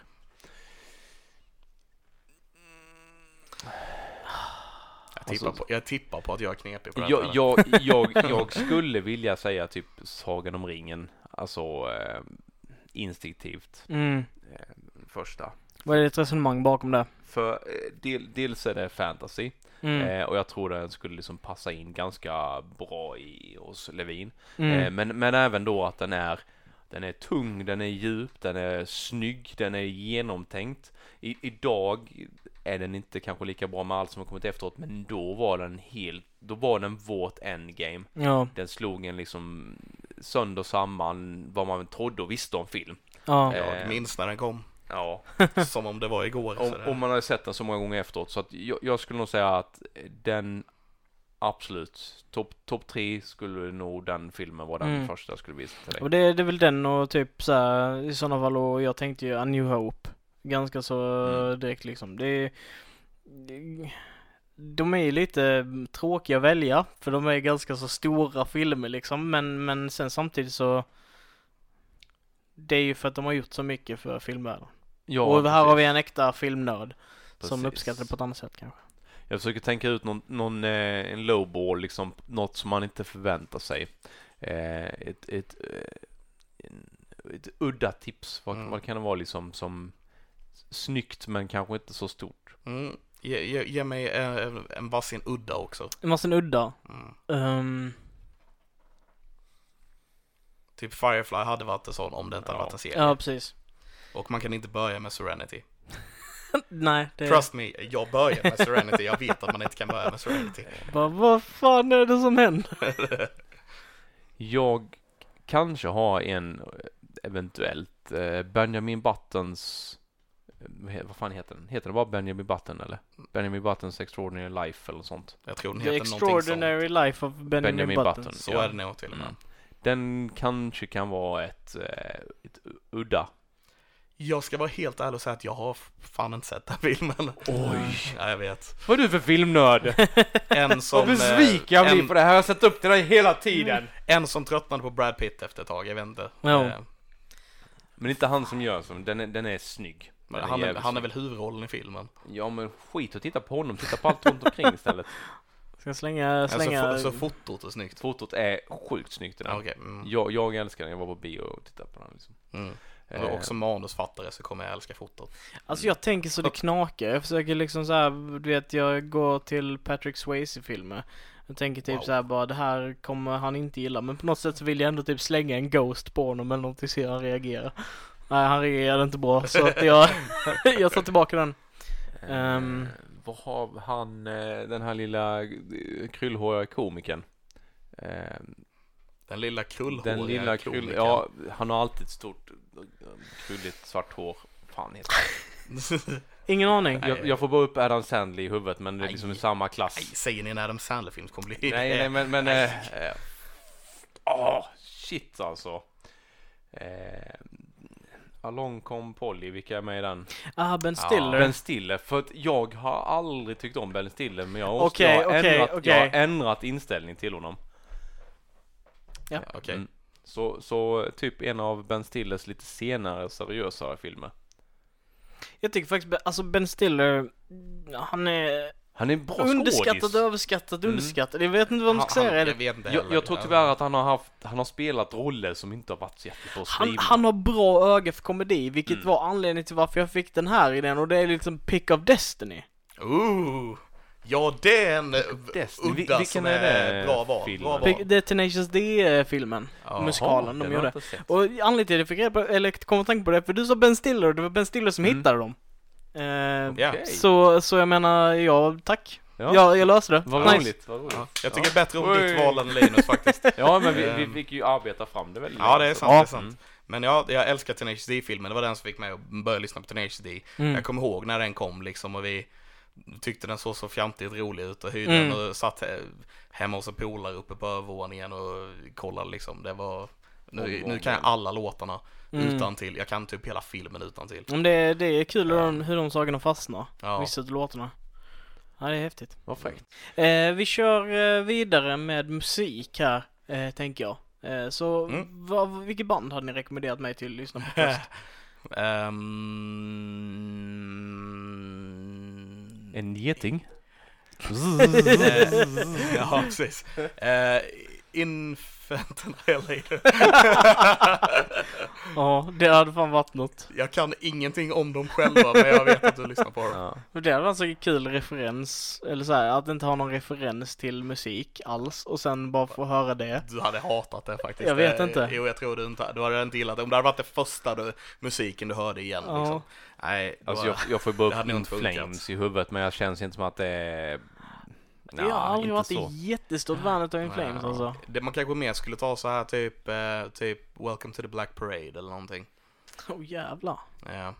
Jag, tippar Alltså- på, jag tippar på att jag är knepig på det Jag, jag, *laughs* jag, jag skulle vilja säga typ Sagan om ringen. Alltså eh, instinktivt. Mm. Eh, första. Vad är ditt resonemang bakom det? För eh, del, dels är det fantasy. Mm. Eh, och jag tror den skulle liksom passa in ganska bra i hos Levin. Mm. Eh, men, men även då att den är den är tung, den är djup, den är snygg, den är genomtänkt. I, idag är den inte kanske lika bra med allt som har kommit efteråt, men då var den helt, då var den vårt endgame. Ja, Den slog en liksom sönder samman vad man trodde och visste om film. ja. Eh, Jag minns när den kom. Ja, *laughs* Som om det var igår. så om, det- om man hade sett den så många gånger efteråt. Så att jag, jag skulle nog säga att den absolut, topp top tre skulle nog den filmen vara den Mm. första skulle visa till dig. Och det, det är väl den och typ så här, i sådana fall och jag tänkte ju A New Hope. Ganska så Mm. direkt liksom. Det det, de är ju lite tråkiga att välja för de är ganska så stora filmer liksom men, men sen samtidigt så det är ju för att de har gjort så mycket för filmvärlden. Ja, och här har precis. vi en äkta filmnörd som Precis. uppskattar det på ett annat sätt kanske. Jag försöker tänka ut någon, någon eh, en lowball, liksom något som man inte förväntar sig. Eh, ett, ett, eh, ett udda tips, vad, Mm. vad kan det vara liksom som snyggt men kanske inte så stort? Mm. Ge, ge, ge mig en, en varsin udda också. En massa udda. Mm. Um, Typ Firefly hade varit en sån om det inte hade Ja. varit en serie. ja precis. Och man kan inte börja med Serenity. *laughs* Nej, det Trust me, jag börjar med Serenity. Jag vet att man inte kan börja med Serenity. vad fan är det som händer? *laughs* Jag kanske har en eh, eventuellt eh, Benjamin Buttons eh, vad fan heter den? Heter den bara Benjamin Button eller? Benjamin Buttons Extraordinary Life eller något sånt. Jag tror den The heter sånt. Extraordinary Life of Benjamin, Benjamin Button. Button. Så Ja. är det nog till och med. Mm. Den kanske kan vara ett, ett udda. Jag ska vara helt ärlig och säga att jag har fan inte sett den filmen. Oj. *laughs* Ja, jag vet. Vad är du för filmnörd? En *laughs* som... Vad besviken jag eh, blir en, på det här. Jag har sett upp till dig hela tiden. en som tröttnade på Brad Pitt efter ett tag, jag vet inte. Ja. Eh, Men inte han som gör som, den är, den är snygg. Men Den han, är, jävligt han är väl huvudrollen i filmen. Ja men skit och titta på honom, titta på allt runt omkring istället. *laughs* Ska jag slänga, slänga... Alltså, fo- så fotot är snyggt. Fotot är sjukt snyggt i den. Ja, Okej. Mm. Jag, jag älskar den, jag var på bio och tittade på den liksom. Mm. Eh, Och också manusfattare så kommer jag älska fotot. Alltså jag tänker så det knakar. Jag försöker liksom så här, du vet, jag går till Patrick Swayze-filmer. Jag tänker typ Wow. så här bara, det här kommer han inte gilla. Men på något sätt så vill jag ändå typ slänga en Ghost på honom eller någonting så han reagerar. Nej, han reagerade inte bra så att jag, *laughs* jag tar tillbaka den. eh, ehm. vad har han, eh, den här lilla eh, krullhåriga komikern? Eh, Den lilla krullhåriga den lilla krull, ja, han har alltid ett stort krulligt svart hår. Fan heter han? *laughs* Ingen aning. Nej. Jag, jag får bara upp Adam Sandler i huvudet men det är liksom i Nej. samma klass. Nej, säger ni en Adam Sandler-film kommer bli Nej, nej, men, men, eh, eh, åh, shit alltså. Eh, Along kom Polly, vilka är med i den? Ah, Ben Ja, Stiller. Ben Stiller, för att jag har aldrig tyckt om Ben Stiller men jag, måste, Okej, jag, har okej, ändrat, jag okej. har ändrat inställning till honom. Ja, okej. Mm. Så, så typ en av Ben Stillers lite senare seriösare filmer. Jag tycker faktiskt, alltså Ben Stiller, han är Han är en bra underskattat, skådis. överskattat, Mm. underskattat. Jag vet inte vad man ska Han- säga. jag det. vet inte Jag, jag tror tyvärr att han har haft, han har spelat roller som inte har varit så jättebra Han, han har bra öga för komedi, vilket Mm. var anledningen till varför jag fick den här idén och det är liksom Pick of Destiny. Ooh. Ja, det är en eh, Destiny. Vi- udda vilken som är är, det bra val. filmen? Bra val. Det är Tenacious D-filmen, Ja. musikalen de gjorde. Och anledningen till att jag fick reda på, eller kom att tänka på det, för du sa Ben Stiller och det var Ben Stiller som Mm. hittade dem. Eh, Ja. Okej. så, så jag menar, ja, tack. Ja. Ja, jag löste det. Vad Nice. roligt, vad roligt. Ja, jag tycker bättre om Oj. ditt val än Linus faktiskt. *laughs* Ja, men vi, vi Ehm. fick ju arbeta fram det väldigt Ja, det är sant, det är Mm. sant. Men ja, jag älskar Tenacious D-filmen, det var den som fick mig att börja lyssna på Tenacious D. Mm. Jag kommer ihåg när den kom liksom och vi tyckte den såg så fjantigt rolig ut och hyrde Mm. den och satt he- hemma hos en polare uppe på övervåningen och kollade liksom. Det var, nu, nu kan jag alla låtarna Mm. utan till. Jag kan typ hela filmen utan till. Men det, det är kul hur de, hur de sagorna fastnar, Ja. vissa av låtarna. Ja, det är häftigt. Vad fräckt. Eh, vi kör eh, vidare med musik här, eh, tänker jag. Eh, så Mm. vad, vilket band hade ni rekommenderat mig till att lyssna på först? *laughs* Ehm, En geting? Eh, *laughs* ja, precis. Uh, Infant Annihilator. Ja, det hade fan varit något. Jag kan ingenting om dem själva, men jag vet att du lyssnar på dem. Ja. Det hade varit så kul referens, eller så här, att inte ha någon referens till musik alls och sen bara få höra det. Du hade hatat det faktiskt. Jag vet Eh, inte. Jo, jag tror du inte Du hade inte gillat det. Om det hade varit det första du, musiken du hörde igen Ja. liksom. Nej, Alltså jag, jag får bara upp. Flames i huvudet men jag känns inte som att det är... jag har aldrig varit ett jättestort fan av In Flames Ja. alltså. det, man kanske mer skulle ta så här typ, eh, typ Welcome to the Black Parade eller någonting. Åh jävlar. Ja.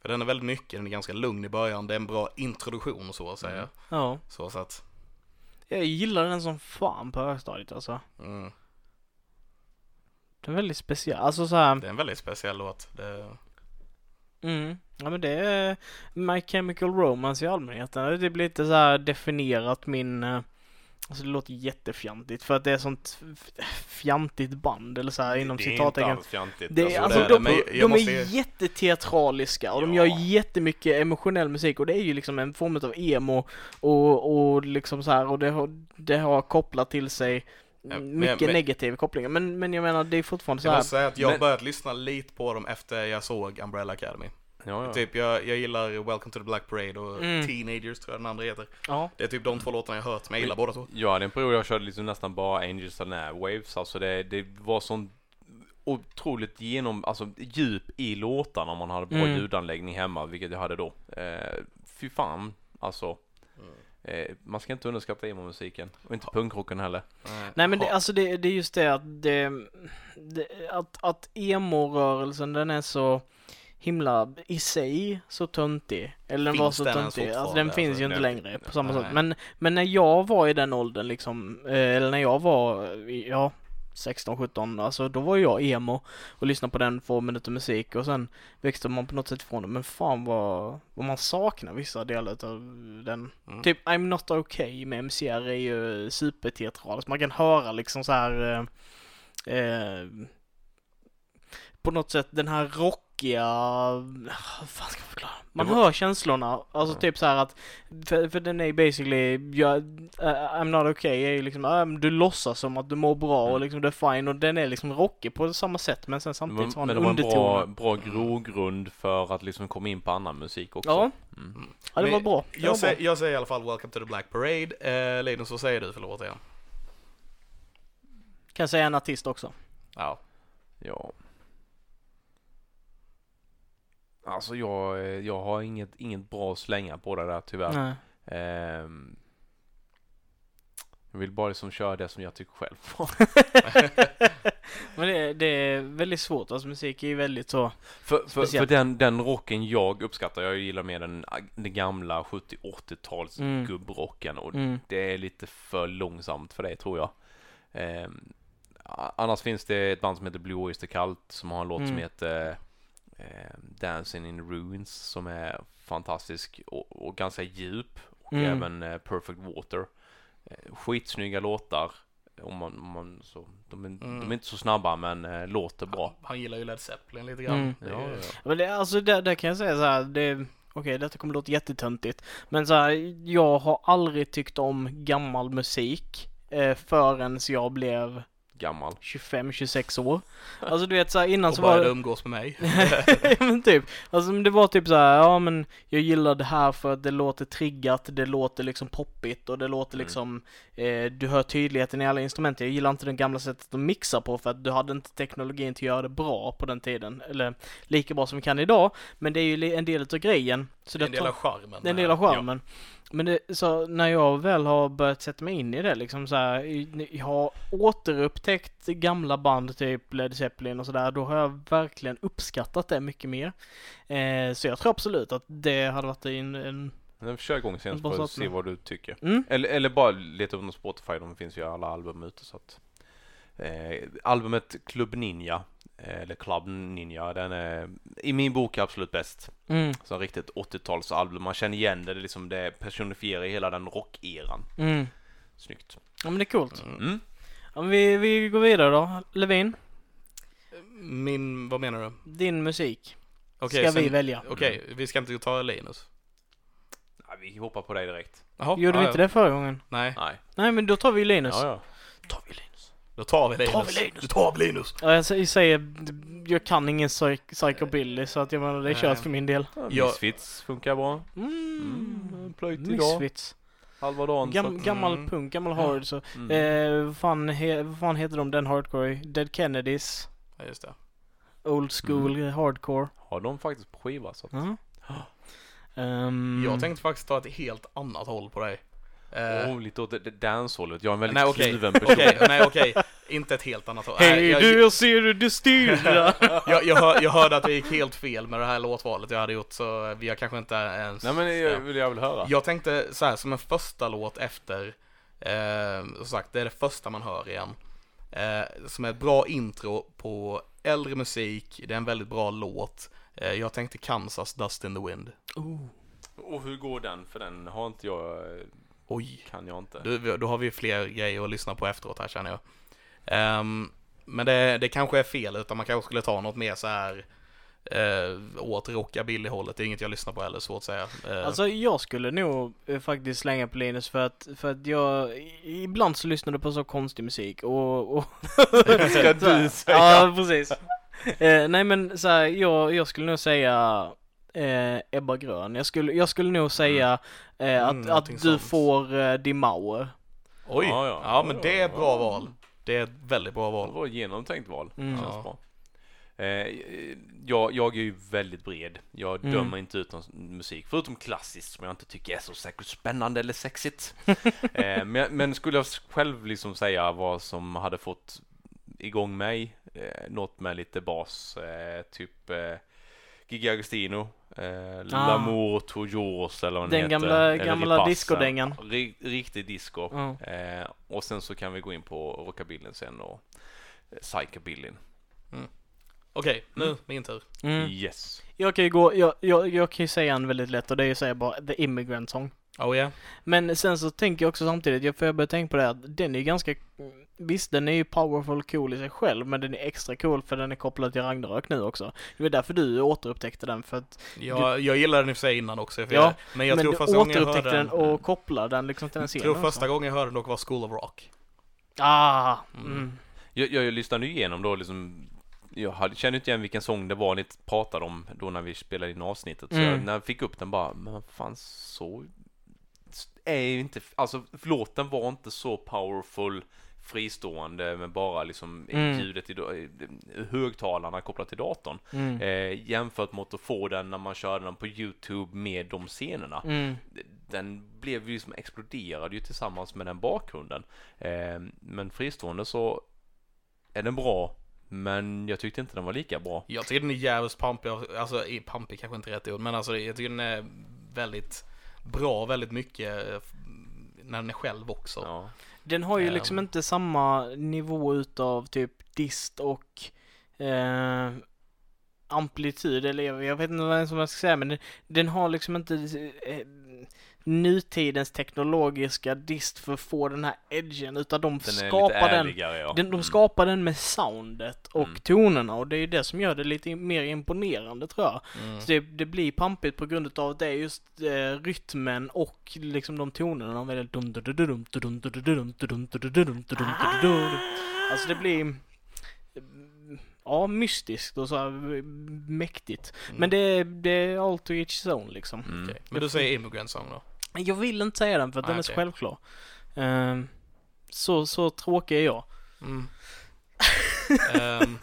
För den är väldigt mycket, den är ganska lugn i början. Det är en bra introduktion så att säga. Mm. Ja. Så, så att, Jag gillar den som fan på högstadiet alltså. mm, Den är väldigt speciell, alltså så här. det är en väldigt speciell låt. Det, Mm. Ja men det är My Chemical Romance i allmänhet. Det typ lite så här definierat min eh, Alltså det låter jättefjantigt för att det är sånt fjantigt band eller så här inom det är inte citattecken. alls. Det är, Alltså, alltså, de, jag de måste- är jätteteatraliska och de Ja. gör jättemycket emotionell musik och det är ju liksom en form av emo och, och liksom så här och det har, det har kopplat till sig Ja, men- mycket men- negativa kopplingar men, men jag menar det är fortfarande så jag här. måste säga att jag har Men- börjat lyssna lite på dem efter jag såg Umbrella Academy. Ja, ja. Typ, jag, jag gillar Welcome to the Black Parade och Mm. Teenagers tror jag den andra heter. Ja. Det är typ de två låtarna jag har hört, men jag gillar båda två. Ja, det är en period jag körde liksom nästan bara Angels and Airwaves. Alltså det, det var sån otroligt genom, alltså djup i låtarna om man hade bra Mm. ljudanläggning hemma, vilket jag hade då. Eh, fy fan, alltså. Eh, man ska inte underskatta emo-musiken. Och inte punkrocken heller. Nej men det, alltså det, det är just det att det, det att, att emo-rörelsen den är så himla i sig så töntig. Eller den var Finns så den töntig. Alltså den finns Alltså, ju inte längre på samma nej. sätt. Men, men när jag var i den åldern liksom, eh, eller när jag var, ja 16, 17, alltså då var jag emo och lyssnade på den formen av musik och sen växte man på något sätt ifrån det. Men fan vad, vad man saknar vissa delar av den. Mm. Typ I'm Not Okay med MCR är ju superteatraliskt. Man kan höra liksom så här eh, eh, på något sätt den här rockiga, vad fan ska jag förklara? Man var- hör känslorna, alltså typ så här att, för, för den är basically, jag, eh, I'm not okay är ju liksom, äh, du låtsas som att du mår bra och Mm. liksom det är fine och den är liksom rockig på samma sätt men sen samtidigt så har Men den det var en bra, bra grogrund för att liksom komma in på annan musik också. Ja, Mm. ja det Men var bra. Det var Jag, bra. säger, jag säger i alla fall Welcome to the Black Parade. Eh, Linus, vad säger du för låt igen? Kan säga en artist också. Ja. Ja. Alltså jag, eh, jag har inget, inget bra att slänga på det där tyvärr. Ehm, jag vill bara liksom köra det som jag tycker själv. *laughs* *laughs* Men det, det är väldigt svårt, alltså musik är ju väldigt så. för, för, för den, den rocken jag uppskattar, jag gillar mer den, den gamla 70-80-tals Mm. gubbrocken och Mm. det är lite för långsamt för det tror jag. A- annars finns det ett band som heter Blue Oyster Cult som har en låt som Mm. heter ehm, Dancing in Ruins som är fantastisk och, och ganska djup och Mm. även eh, Perfect Water. Eh, skitsnygga låtar. Om man, om man, så, de, är, de Mm. är inte så snabba men eh, låter bra. Han gillar ju Led Zeppelin lite grann. Mm. Ja, ju- ja. Men det, alltså där, där kan jag säga så här, det, okej detta kommer låta jättetöntigt. Men så här, jag har aldrig tyckt om gammal musik eh, förrän jag blev Gammal. 25-26 år. Alltså du vet så här, innan Och så var det... umgås med mig. *laughs* men typ, alltså det var typ så här, ja men jag gillar det här för att det låter triggat, det låter liksom poppigt och det låter Mm. liksom, eh, du hör tydligheten i alla instrument. Jag gillar inte det gamla sättet att mixa på för att du hade inte teknologin till att göra det bra på den tiden, eller lika bra som vi kan idag. Men det är ju en del utav grejen. Så Det är en del av charmen. en del av charmen. Men det, så när jag väl har börjat sätta mig in i det liksom så här, jag har återupptäckt gamla band typ Led Zeppelin och sådär, då har jag verkligen uppskattat det mycket mer. Eh, så jag tror absolut att det hade varit en, en Men Kör igång sen så får se vad du tycker. mm, Eller, eller bara leta upp på Spotify, de finns ju alla album ute så att eh, Albumet Club Ninja eller Club Ninja, den är i min bok absolut bäst. mm, Så riktigt 80-talsalbum, man känner igen det, det, är liksom, det personifierar hela den rockeran. mm. Snyggt. Ja men det är coolt. Mm. Mm. Ja, men vi, vi går vidare då. Levin, Min, vad menar du? din musik. Okej, Ska sen- vi välja? Okej, vi ska inte ta Linus. Ja, vi hoppar på dig direkt. Jaha, Gjorde vi ja, inte ja. det förra gången? Nej, Nej. Nej men då tar vi Linus. Ja, ja. tar vi Linus. Då tar vi Linus. Tar vi Linus? Då tar vi Linus. Ja, jag sä- säger, jag kan ingen psych- psychobilly så att jag menar det är kört för min del. ja Misfits funkar bra. Mm. Mm, plöjt idag. Misfits. Halva dagen. så Gam, att- gammal Mm. punk, gammal hard så. Mm. Eh, vad, fan he, vad fan heter de den hardcore? Dead Kennedys. Ja, just det. Old school hardcore. Har de faktiskt på skiva så att... Ja. Ehm, Jag tänkte faktiskt ta ett helt annat håll på dig. Eh, Oh, lite åt det- det dancehållet. Jag är en väldigt nej okej, kluven person. okej, nej okej. Inte ett helt annat håll. Hej jag, du, jag ser hur du styr! *laughs* jag, jag, hör, jag hörde att det gick helt fel med det här låtvalet jag hade gjort så vi har kanske inte ens... Nej men jag vill jag vill höra. Jag tänkte så här som en första låt efter, eh, som sagt det är det första man hör igen. Eh, som är ett bra intro på äldre musik, det är en väldigt bra låt. Eh, jag tänkte Kansas Dust in the Wind. oh. Och hur går den? För den har inte jag, eh, Oj, kan jag inte. då, då har vi fler grejer att lyssna på efteråt här känner jag. Ehm, men det, det kanske är fel, utan man kanske skulle ta något mer så här eh, åt rockabilly-hållet. Det är inget jag lyssnar på heller, svårt att säga. Eh, Alltså jag skulle nog eh, faktiskt slänga på Linus för att, för att jag ibland så lyssnar du på så konstig musik och... och *laughs* Ska du *laughs* säga? Ja, precis. Eh, nej men så här, jag, jag skulle nog säga eh, Ebba Grön. Jag skulle, jag skulle nog säga eh, att, Mm, någonting att du sånt. får eh, Di Mauer. Oj, Ja, ja, ja. men det är ett ja. bra val. Det är ett väldigt bra Det val. var ett genomtänkt val. Mm. Känns Ja. bra. Eh, jag, jag är ju väldigt bred. Jag Mm. dömer inte ut någon musik, förutom klassiskt som jag inte tycker är så säkert spännande eller sexigt. *laughs* eh, men, men skulle jag själv liksom säga vad som hade fått igång mig, eh, något med lite bas, eh, typ eh, Gigi Agostino, eh, L'amour toujours eller vad Den heter. gamla- eller gamla discodängan. Ri- Riktig disco. Ja. Eh, och sen så kan vi gå in på rockabillyn sen och eh, psykabillyn. Okej, nu min tur. Mm. Yes. Jag kan ju gå, jag, jag, jag kan ju säga en väldigt lätt och det är ju säga bara The Immigrant Song. Oh yeah. Men sen så tänker jag också samtidigt, jag får jag börja tänka på det att den är ju ganska, visst den är ju powerful cool i sig själv men den är extra cool för den är kopplad till Ragnarök nu också. Det var därför du återupptäckte den för att, Jag, jag gillade den i sig innan också. För Ja, jag, men jag men tror du första gången jag hörde den den, och kopplade den liksom till den jag scenen tror också. första gången jag hörde den dock var School of Rock. Ah! Mm. Mm. Jag, jag lyssnade ju igenom då liksom jag hade, kände inte igen vilken sång det var ni pratade om då när vi spelade in avsnittet. Så Mm. jag, när jag fick upp den bara, men fan så är ju inte, alltså låten var inte så powerful fristående med bara liksom Mm. ljudet i högtalarna kopplat till datorn. Mm. Eh, jämfört mot att få den när man körde den på Youtube med de scenerna. Mm. Den blev ju liksom exploderade ju tillsammans med den bakgrunden. Eh, men fristående så är den bra, men jag tyckte inte den var lika bra. Jag tycker den är jävligt pampig, alltså pampig kanske inte är rätt ord, men alltså jag tycker den är väldigt bra, väldigt mycket eh, när den är själv också. Ja. Den har ju Ehm. liksom inte samma nivå utav typ dist och eh, amplitud eller jag, jag vet inte vad som jag ska säga men den, den har liksom inte eh, nutidens teknologiska dist för att få den här edgen utan de den skapar den, ärligare, ja. den, de skapar den med soundet och mm. tonerna och det är ju det som gör det lite mer imponerande tror jag. Mm. Så det, det, blir pampigt på grund av att det är just eh, rytmen och liksom de tonerna de väljer. Alltså det blir ja, mystiskt och så här mäktigt. Mm. Men det, det är all to each zone liksom. Mm. Okay. Men du säger immigrant song då? Jag vill inte säga den för att Nej, den är så självklar. Ehm, så, så tråkig är jag. Mm. *laughs* Ehm,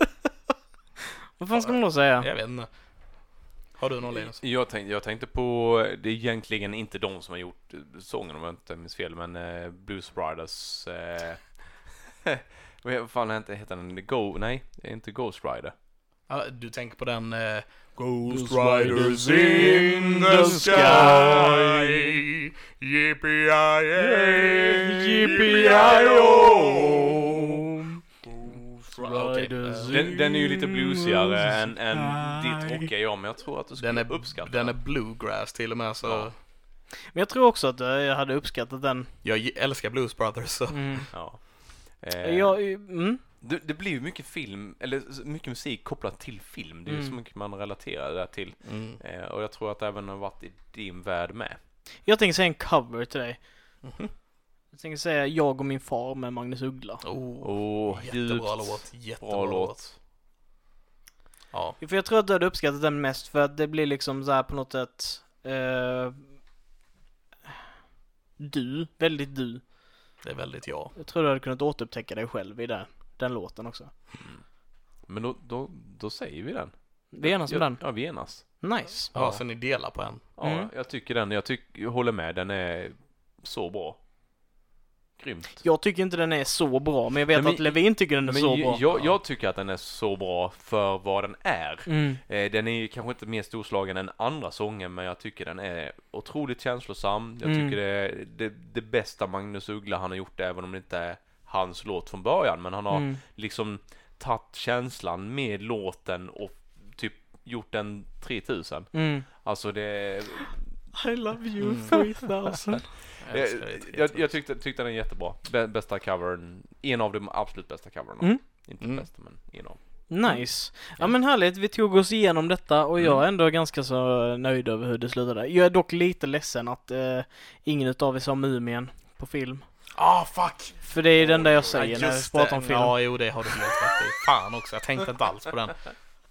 Vad fan ska man då säga? jag vet inte. Har du någon Linus? Jag tänkte, jag tänkte på, det är egentligen inte de som har gjort sången om jag inte minns fel, men eh, Blues Brothers eh, *laughs* Vad fan heter, heter den? Go, nej, det är inte Ghost Rider. Ja, du tänker på den eh, Ghost Riders in the sky. Riders eh, Den, den är ju lite bluesigare än, än ditt rockar jag, men jag tror att du skulle Den är, uppskatta den är bluegrass till och med så Ja. Men jag tror också att eh, jag hade uppskattat den. Jag älskar Blues Brothers så Mm. Ja. Eh, Jag, mm. Det, det blir ju mycket film, eller mycket musik kopplat till film. Det är ju så Mm. mycket man relaterar det till. mm. Eh, och jag tror att det även har varit i din värld med. jag tänker säga en cover till dig. Mhm. Jag tänker säga Jag och min far med Magnus Uggla. Oh, Åh, jättebra djupt låt, jättebra bra låt. låt. Ja, För jag tror att du hade uppskattat den mest för att det blir liksom så här på något sätt eh, Du, väldigt du. det är väldigt jag. Jag tror du hade kunnat återupptäcka dig själv i det, den låten också. Men då, då, då säger vi den. Vi enas ja, den. Ja, vi enas. Nice. Ja, Ja. så ni delar på en. Ja, Mm. jag tycker den, jag, tyck, jag håller med, den är så bra. Grymt. Jag tycker inte den är så bra, men jag vet men- att Levin tycker den är Men så bra. jag, jag tycker att den är så bra för vad den är. Mm. Eh, den är ju kanske inte mer storslagen än andra sånger, men jag tycker den är otroligt känslosam. Jag Mm. tycker det är det, det bästa Magnus Uggla han har gjort, även om det inte är hans låt från början. Men han har Mm. liksom tagit känslan med låten och typ gjort den 3000. Mm. Alltså det... I love you Mm. 3000. *laughs* Jag Jag, jag, jag tyckte, tyckte den är jättebra. Bä- Bästa covern, en av de absolut bästa coverna. Mm. Inte Mm. bästa, men en av. Nice. Ja men härligt, vi tog oss igenom detta och jag är ändå ganska så nöjd över hur det slutade. Jag är dock lite ledsen att eh, ingen utav er sa Mumien på film. Ah, fuck! För det är den där jag säger Ja, när vi pratar om film. Ja, jo, det har du helt rätt i. Fan också, jag tänkte inte alls på den.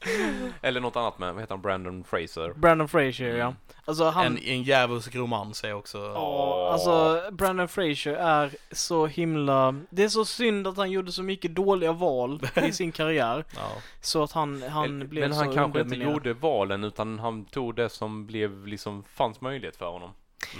*laughs* Eller något annat med, vad heter han, Brandon Fraser? Brandon Fraser ja. Alltså han... En, en djävulsk romans är också... Ja, alltså Brandon Fraser är så himla... Det är så synd att han gjorde så mycket dåliga val i *laughs* sin karriär. Ja. Så att han, han Men blev han så kanske inte gjorde valen utan han tog det som blev liksom, fanns möjlighet för honom.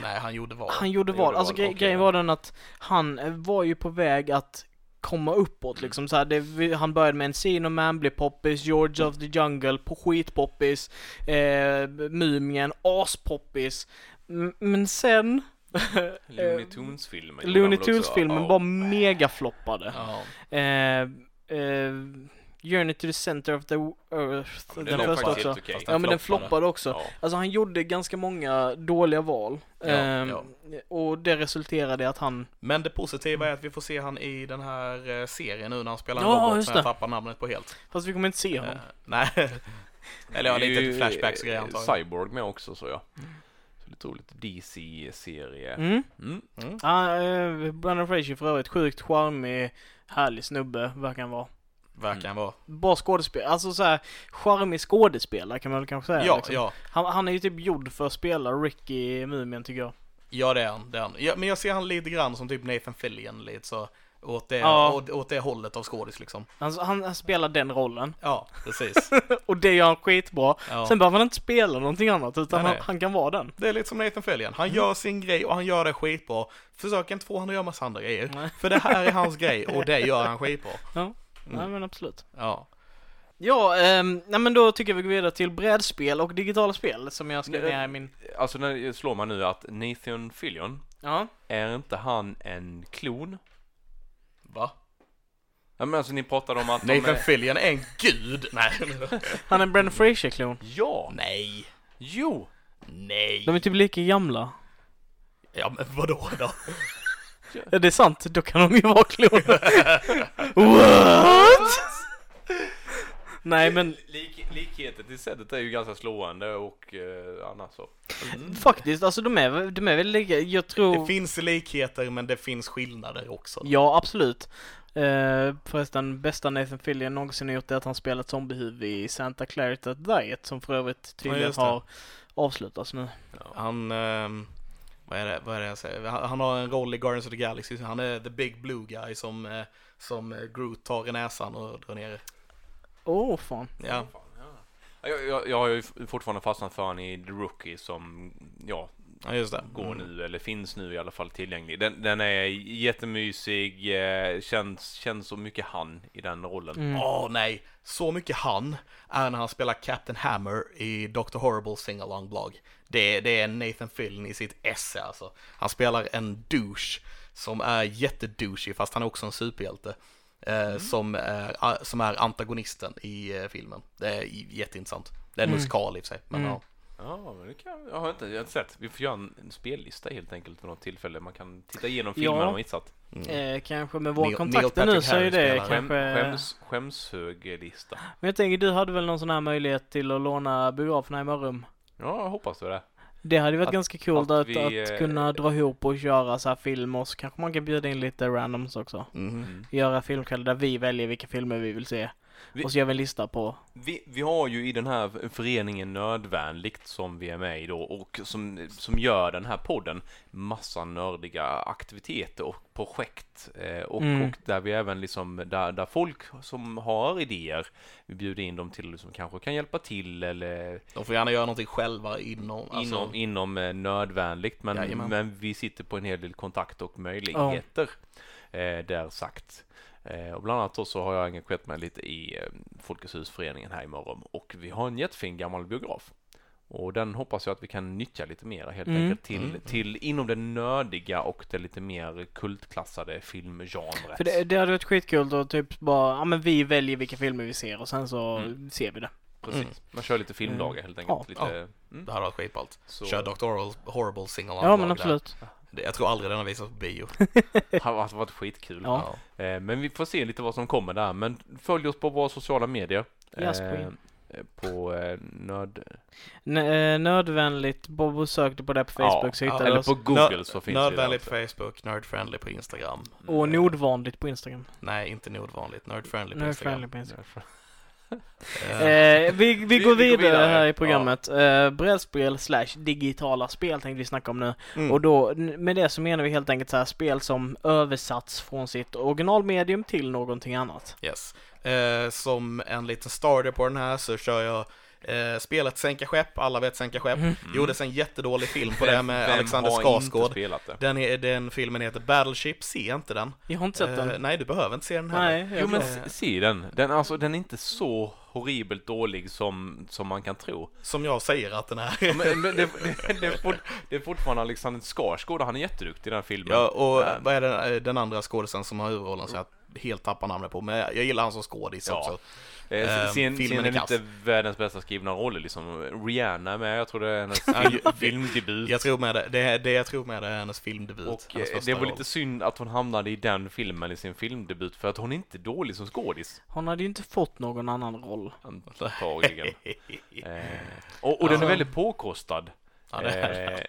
Nej, han gjorde val. Han gjorde val. gjorde Alltså val, gre- grejen var den att han eh, var ju på väg att komma uppåt Mm. liksom så här, det, Han började med Encino Man, blev poppis, George of the Jungle, på skitpoppis, eh, Mumien, aspoppis. Men sen... *laughs* Looney Tunes-filmen. gjorde han Looney? Tunes-filmen Ja. bara megafloppade. Ja. Eh, eh, Journey to the center of the earth, men den första också. Fast Ja men den floppade också. Ja. Alltså han gjorde ganska många dåliga val. Ja, Ehm, ja. Och det resulterade i att han... Men det positiva är att vi får se han i den här eh, serien nu när han spelar en Ja, robot som jag tappar namnet på helt. Fast vi kommer inte se Eh, honom. nej. *laughs* Eller ja, lite ju, flashbacks och grejer eh, antagligen. Cyborg med också så ja. Så lite roligt. DC-serie. Mm. Mm. Mm. Ja, eh, Brandon Fraser för övrigt sjukt charmig, härlig snubbe verkar han vara. Verkar han vara. Bra skådespelare, alltså så här charmig skådespelare kan man väl kanske säga. Ja, liksom. ja. Han, han är ju typ gjord för att spela Ricky Mumien tycker jag. Ja, det är han. Det är han. Ja, men jag ser han lite grann som typ Nathan Fillion lite så. Åt det, Ja. åt, åt det hållet av skådis liksom. Han, han, han spelar den rollen. Ja, precis. *laughs* Och det gör han skitbra. Ja. Sen behöver han inte spela någonting annat utan Nej, han, nej. han kan vara den. Det är lite som Nathan Fillion. Han gör sin grej och han gör det skitbra. Försök inte få honom att göra massa andra grejer. Nej. För det här är hans grej och det gör han skitbra. Ja, nej men absolut. Ja. Ja, ehm, nej men då tycker jag vi går vidare till brädspel och digitala spel som jag skrev ner i min... Alltså när slår man nu att Nathan Fillion, Ja. är inte han en klon? Va? Ja men alltså ni pratade om att de Nathan är... Fillion är en gud. Nej. *laughs* Han är en Brendan Fraser-klon. Ja! Nej. Jo! Nej. De är typ lika gamla. Ja men vadå då? Ja, det är sant. Då kan de ju vara kloner. *laughs* What? Nej men Lik, likheten till sättet är ju ganska slående och eh, annars så. faktiskt, alltså de är, de är väl lika, jag tror... Det finns likheter men det finns skillnader också. Ja, absolut. Uh, förresten, bästa Nathan Fillion någonsin har gjort är att han spelat zombiehuvud i Santa Clarita Diet som för övrigt tydligen det. har avslutats nu. Han, ehm, vad är det, vad är det jag säger? Han, han har en roll i Guardians of the Galaxy. Han är the big blue guy som, eh, som eh, Groot tar i näsan och drar ner. Åh, oh, fan. Ja. Jag, jag, jag har ju fortfarande fastnat för han i The Rookie som, ja, ja, just det. går Mm. nu, eller finns nu i alla fall tillgänglig. Den, den är jättemysig, eh, känns, känns så mycket han i den rollen. Mm. Åh nej, så mycket han är när han spelar Captain Hammer i Dr. Horrible Sing-Along Blog. Det, det är Nathan Fillion i sitt esse alltså. Han spelar en douche som är jättedouchig fast han är också en superhjälte. Eh, som, är, som är antagonisten i eh, filmen. Det är jätteintressant. Det är en Mm. musikal i och för sig. Men Mm. ja. Ja, men det kan, jag har inte, jag har inte sett. Vi får göra en, en spellista helt enkelt vid något tillfälle. Man kan titta igenom Ja. filmerna man missat. Mm. Eh, kanske med våra Neil- kontakter Neil nu så är det kanske... skäms, skämshög-lista. Men jag tänker, du hade väl någon sån här möjlighet till att låna biograferna i Mörrum? Ja, jag hoppas det. Det hade ju varit Att- ganska coolt att att, vi, att eh, kunna dra ihop och köra så här film och så kanske man kan bjuda in lite randoms också. Mhm. Mm. Göra filmkvällar där vi väljer vilka filmer vi vill se. Vi- Och så gör vi en lista på... Vi, vi har ju i den här föreningen Nödvändigt som vi är med i då och som, som gör den här podden massa nördiga aktiviteter och projekt eh, och, Mm. och där vi även liksom där, där folk som har idéer vi bjuder in dem till som kanske kan hjälpa till eller De får gärna göra någonting själva inom, alltså, inom, inom eh, nödvändigt men, Jajamän. men vi sitter på en hel del kontakt och möjligheter eh, där sagt. Eh, och bland annat så har jag engagerat mig lite i eh, Folkets husföreningen här i morgon och vi har en jättefin gammal biograf. Och den hoppas jag att vi kan nyttja lite mer helt Mm. enkelt till, Mm. till inom det nördiga och det lite mer kultklassade filmgenret. För det, det hade varit skitkul att typ bara, ja men vi väljer vilka filmer vi ser och sen så Mm. ser vi det. Precis. Mm. Man kör lite filmdagar helt enkelt. Ja. lite, mm. Det hade varit skitballt. Så Kör Dr. Horrible, Sing-Along Ja men där. absolut. Det- Jag tror aldrig den har visats på bio. det *laughs* har varit, skitkul. Ja. Eh, Men vi får se lite vad som kommer där. Men följ oss på våra sociala medier. Yes, Eh, queen. eh, På eh, nöd... N- eh, nödvändigt, Bobo sökte på det på Facebook Ja, så hittade Eller vi oss. på Google så finns Nödvändigt vi på Facebook, Nerdfriendly på Instagram. Och nordvanligt på Instagram. Nej, inte nordvanligt. Nerdfriendly på Instagram. Nödvändigt på Instagram. Eh, Eh, vi, vi, Vi- går vi går vidare, vidare. här i programmet. Eh, brädspel slash digitala spel tänkte vi snacka om nu. mm. Och då, med det så menar vi helt enkelt så här spel som översatts från sitt originalmedium till någonting annat. Yes. Eh, som en liten starter på den här så kör jag eh, spelet Sänka skepp, alla vet Sänka skepp. Mhm. Gjordes en jättedålig film på det med Alexander Skarsgård. Den, är, den filmen heter Battleship, se inte den. Jag har inte sett Eh, den. nej, du behöver inte se den heller. Nej, Jo men Eh, se den. Den, alltså, den är inte så horribelt dålig som, som man kan tro. Som jag säger att den är. Men, men det, *laughs* det, det, är fort, det är fortfarande Alexander Skarsgård och han är jätteduktig i den filmen. Ja, och Eh, vad är det, eh, den andra skådisen som har huvudrollen så jag helt tappar namnet på, men jag, jag gillar han som skådis Ja. också. Eh, Ehm, sen, filmen sen är inte världens bästa skrivna roller liksom. Rihanna med, jag tror det är hennes *laughs* film, filmdebut. Jag tror med det, det, är- det jag tror med det är hennes filmdebut. och hennes eh, det var roll. lite synd att hon hamnade i den filmen i sin filmdebut för att hon är inte dålig som skådis. Hon hade ju inte fått någon annan roll. Antagligen. *laughs* eh, och och den är väldigt påkostad. Ja, det är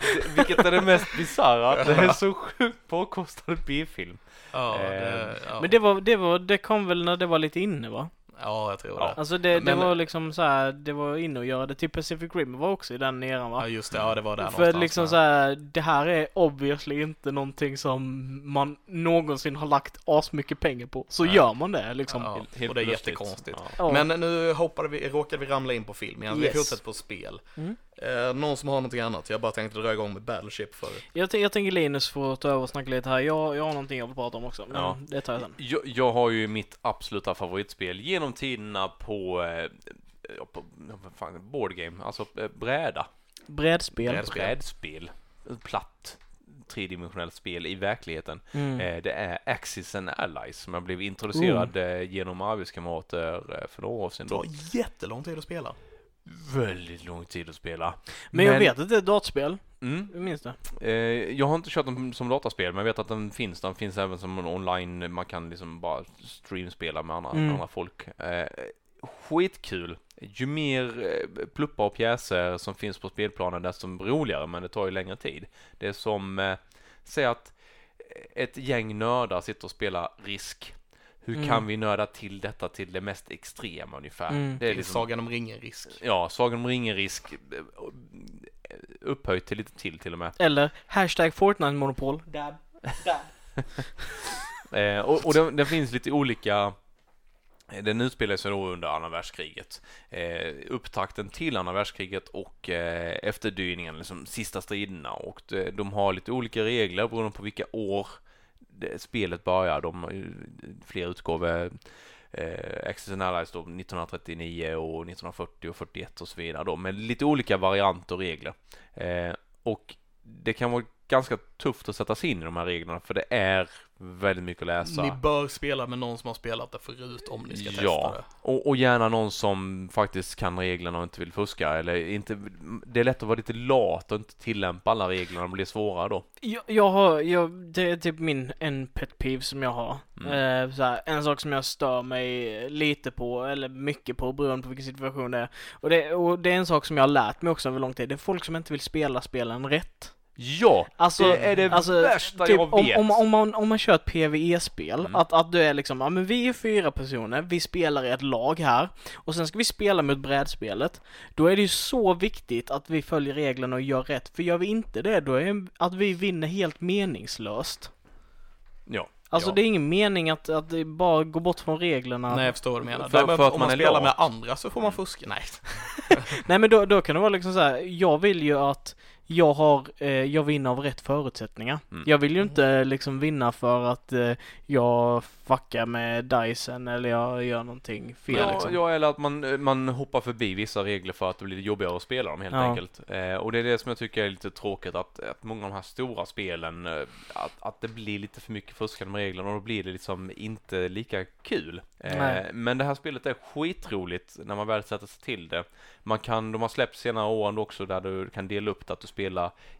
Eh, vilket är det mest bisarra, det är så sjukt påkostad B-film. Ja, Eh, det, ja. Men det var, det var, det kom väl när det var lite inne va? Ja, jag tror Ja. det. Alltså det, det Men- var liksom så här, det var inne och göra det till Pacific Rim var också i den eran va? Ja, just det. Ja, det var där För någonstans. liksom så här, det här är obviously inte någonting som man någonsin har lagt asmycket pengar på. Så Nej. gör man det liksom. Ja, Helt- helt och det är plötsligt. jättekonstigt. Ja. Men nu hoppade vi, råkade vi ramla in på film igen. Vi Yes. fortsätter på spel. Mm. Eh, någon som har någonting annat? Jag bara tänkte dra igång med Battleship för. Jag, jag tänker Linus får ta över och snacka lite här. Jag, jag har någonting jag vill prata om också. Men Ja. det tar jag sen. Jag, jag har ju mitt absoluta favoritspel genom tiderna på, eh, på vad fan, board game, alltså eh, bräda. Brädspel. Bräd- Brädspel. Brädspel. Platt tredimensionellt spel i verkligen. Mm. Eh, det är Axis and Allies som jag blev introducerad eh, genom arbetskamrater eh, för några år sedan. Det tar jättelång tid att spela. Väldigt lång tid att spela. Men jag vet att det är ett dataspel. Mm, Jag minns det. Eh, jag har inte kört den som dataspel, men jag vet att den finns. Den finns även som en online, man kan liksom bara streamspela med andra, Mm. andra folk. Eh, skitkul! Ju mer eh, pluppar och pjäser som finns på spelplanen, desto roligare, men det tar ju längre tid. Det är som, eh, säg att ett gäng nördar sitter och spelar Risk. Hur Mm. kan vi nörda till detta till det mest extrema ungefär? Mm. Det är liksom, Sagan om ringen-risk. ja, Sagan om ringen-risk eh, upphöjt till lite till till och med. Eller hashtag Fortnite-monopol. Dab. Dab. *laughs* Eh, och och det, det finns lite olika eh, den utspelar sig då under andra världskriget. Eh, upptakten till andra världskriget och eh, efterdyningen, liksom sista striderna. Och de, de har lite olika regler beroende på vilka år det, spelet börjar. De har ju fler utgåvor. Eh, Access and Allies då 1939 och 1940 och 41 och så vidare då. Med lite olika varianter och regler. Eh, och det kan vara ganska tufft att sätta sig in i de här reglerna för det är väldigt mycket att läsa. Ni bör spela med någon som har spelat det förut om ni ska testa Ja, det. och, och gärna någon som faktiskt kan reglerna och inte vill fuska eller inte. Det är lätt att vara lite lat och inte tillämpa alla reglerna, det blir svårare då. Jag, jag har, jag, det är typ min, en pet peeve som jag har. Mm. Eh, så här, en sak som jag stör mig lite på, eller mycket på, beroende på vilken situation det är. Och det, och det är en sak som jag har lärt mig också över lång tid. Det är folk som inte vill spela spelen rätt. Ja, Alltså, det är det alltså, värsta typ, jag om, vet. om, om, man, om man kör ett PVE-spel, Mm. att, att du är liksom, ja men vi är fyra personer, vi spelar i ett lag här, och sen ska vi spela mot brädspelet. Då är det ju så viktigt att vi följer reglerna och gör rätt, för gör vi inte det, då är att vi vinner helt meningslöst. ja. Alltså ja. det är ingen mening att, att det bara gå bort från reglerna. Nej, jag förstår vad du menar. För- men för att om man man spelar med andra så får man fuska. Nej. *laughs* Nej men då, då kan det vara liksom så här. jag vill ju att jag har, eh, jag vinner av rätt förutsättningar. Mm. Jag vill ju inte liksom vinna för att eh, jag fuckar med dicen eller jag gör någonting fel Ja, liksom. ja, eller att man, man hoppar förbi vissa regler för att det blir jobbigare att spela dem helt Ja. enkelt. Eh, och det är det som jag tycker är lite tråkigt att, att många av de här stora spelen, eh, att, att det blir lite för mycket fuskande med reglerna och då blir det liksom inte lika kul. Eh, men det här spelet är skitroligt när man väl sätter sig till det. Man kan, de har släppt senare åren också där du kan dela upp det att du spelar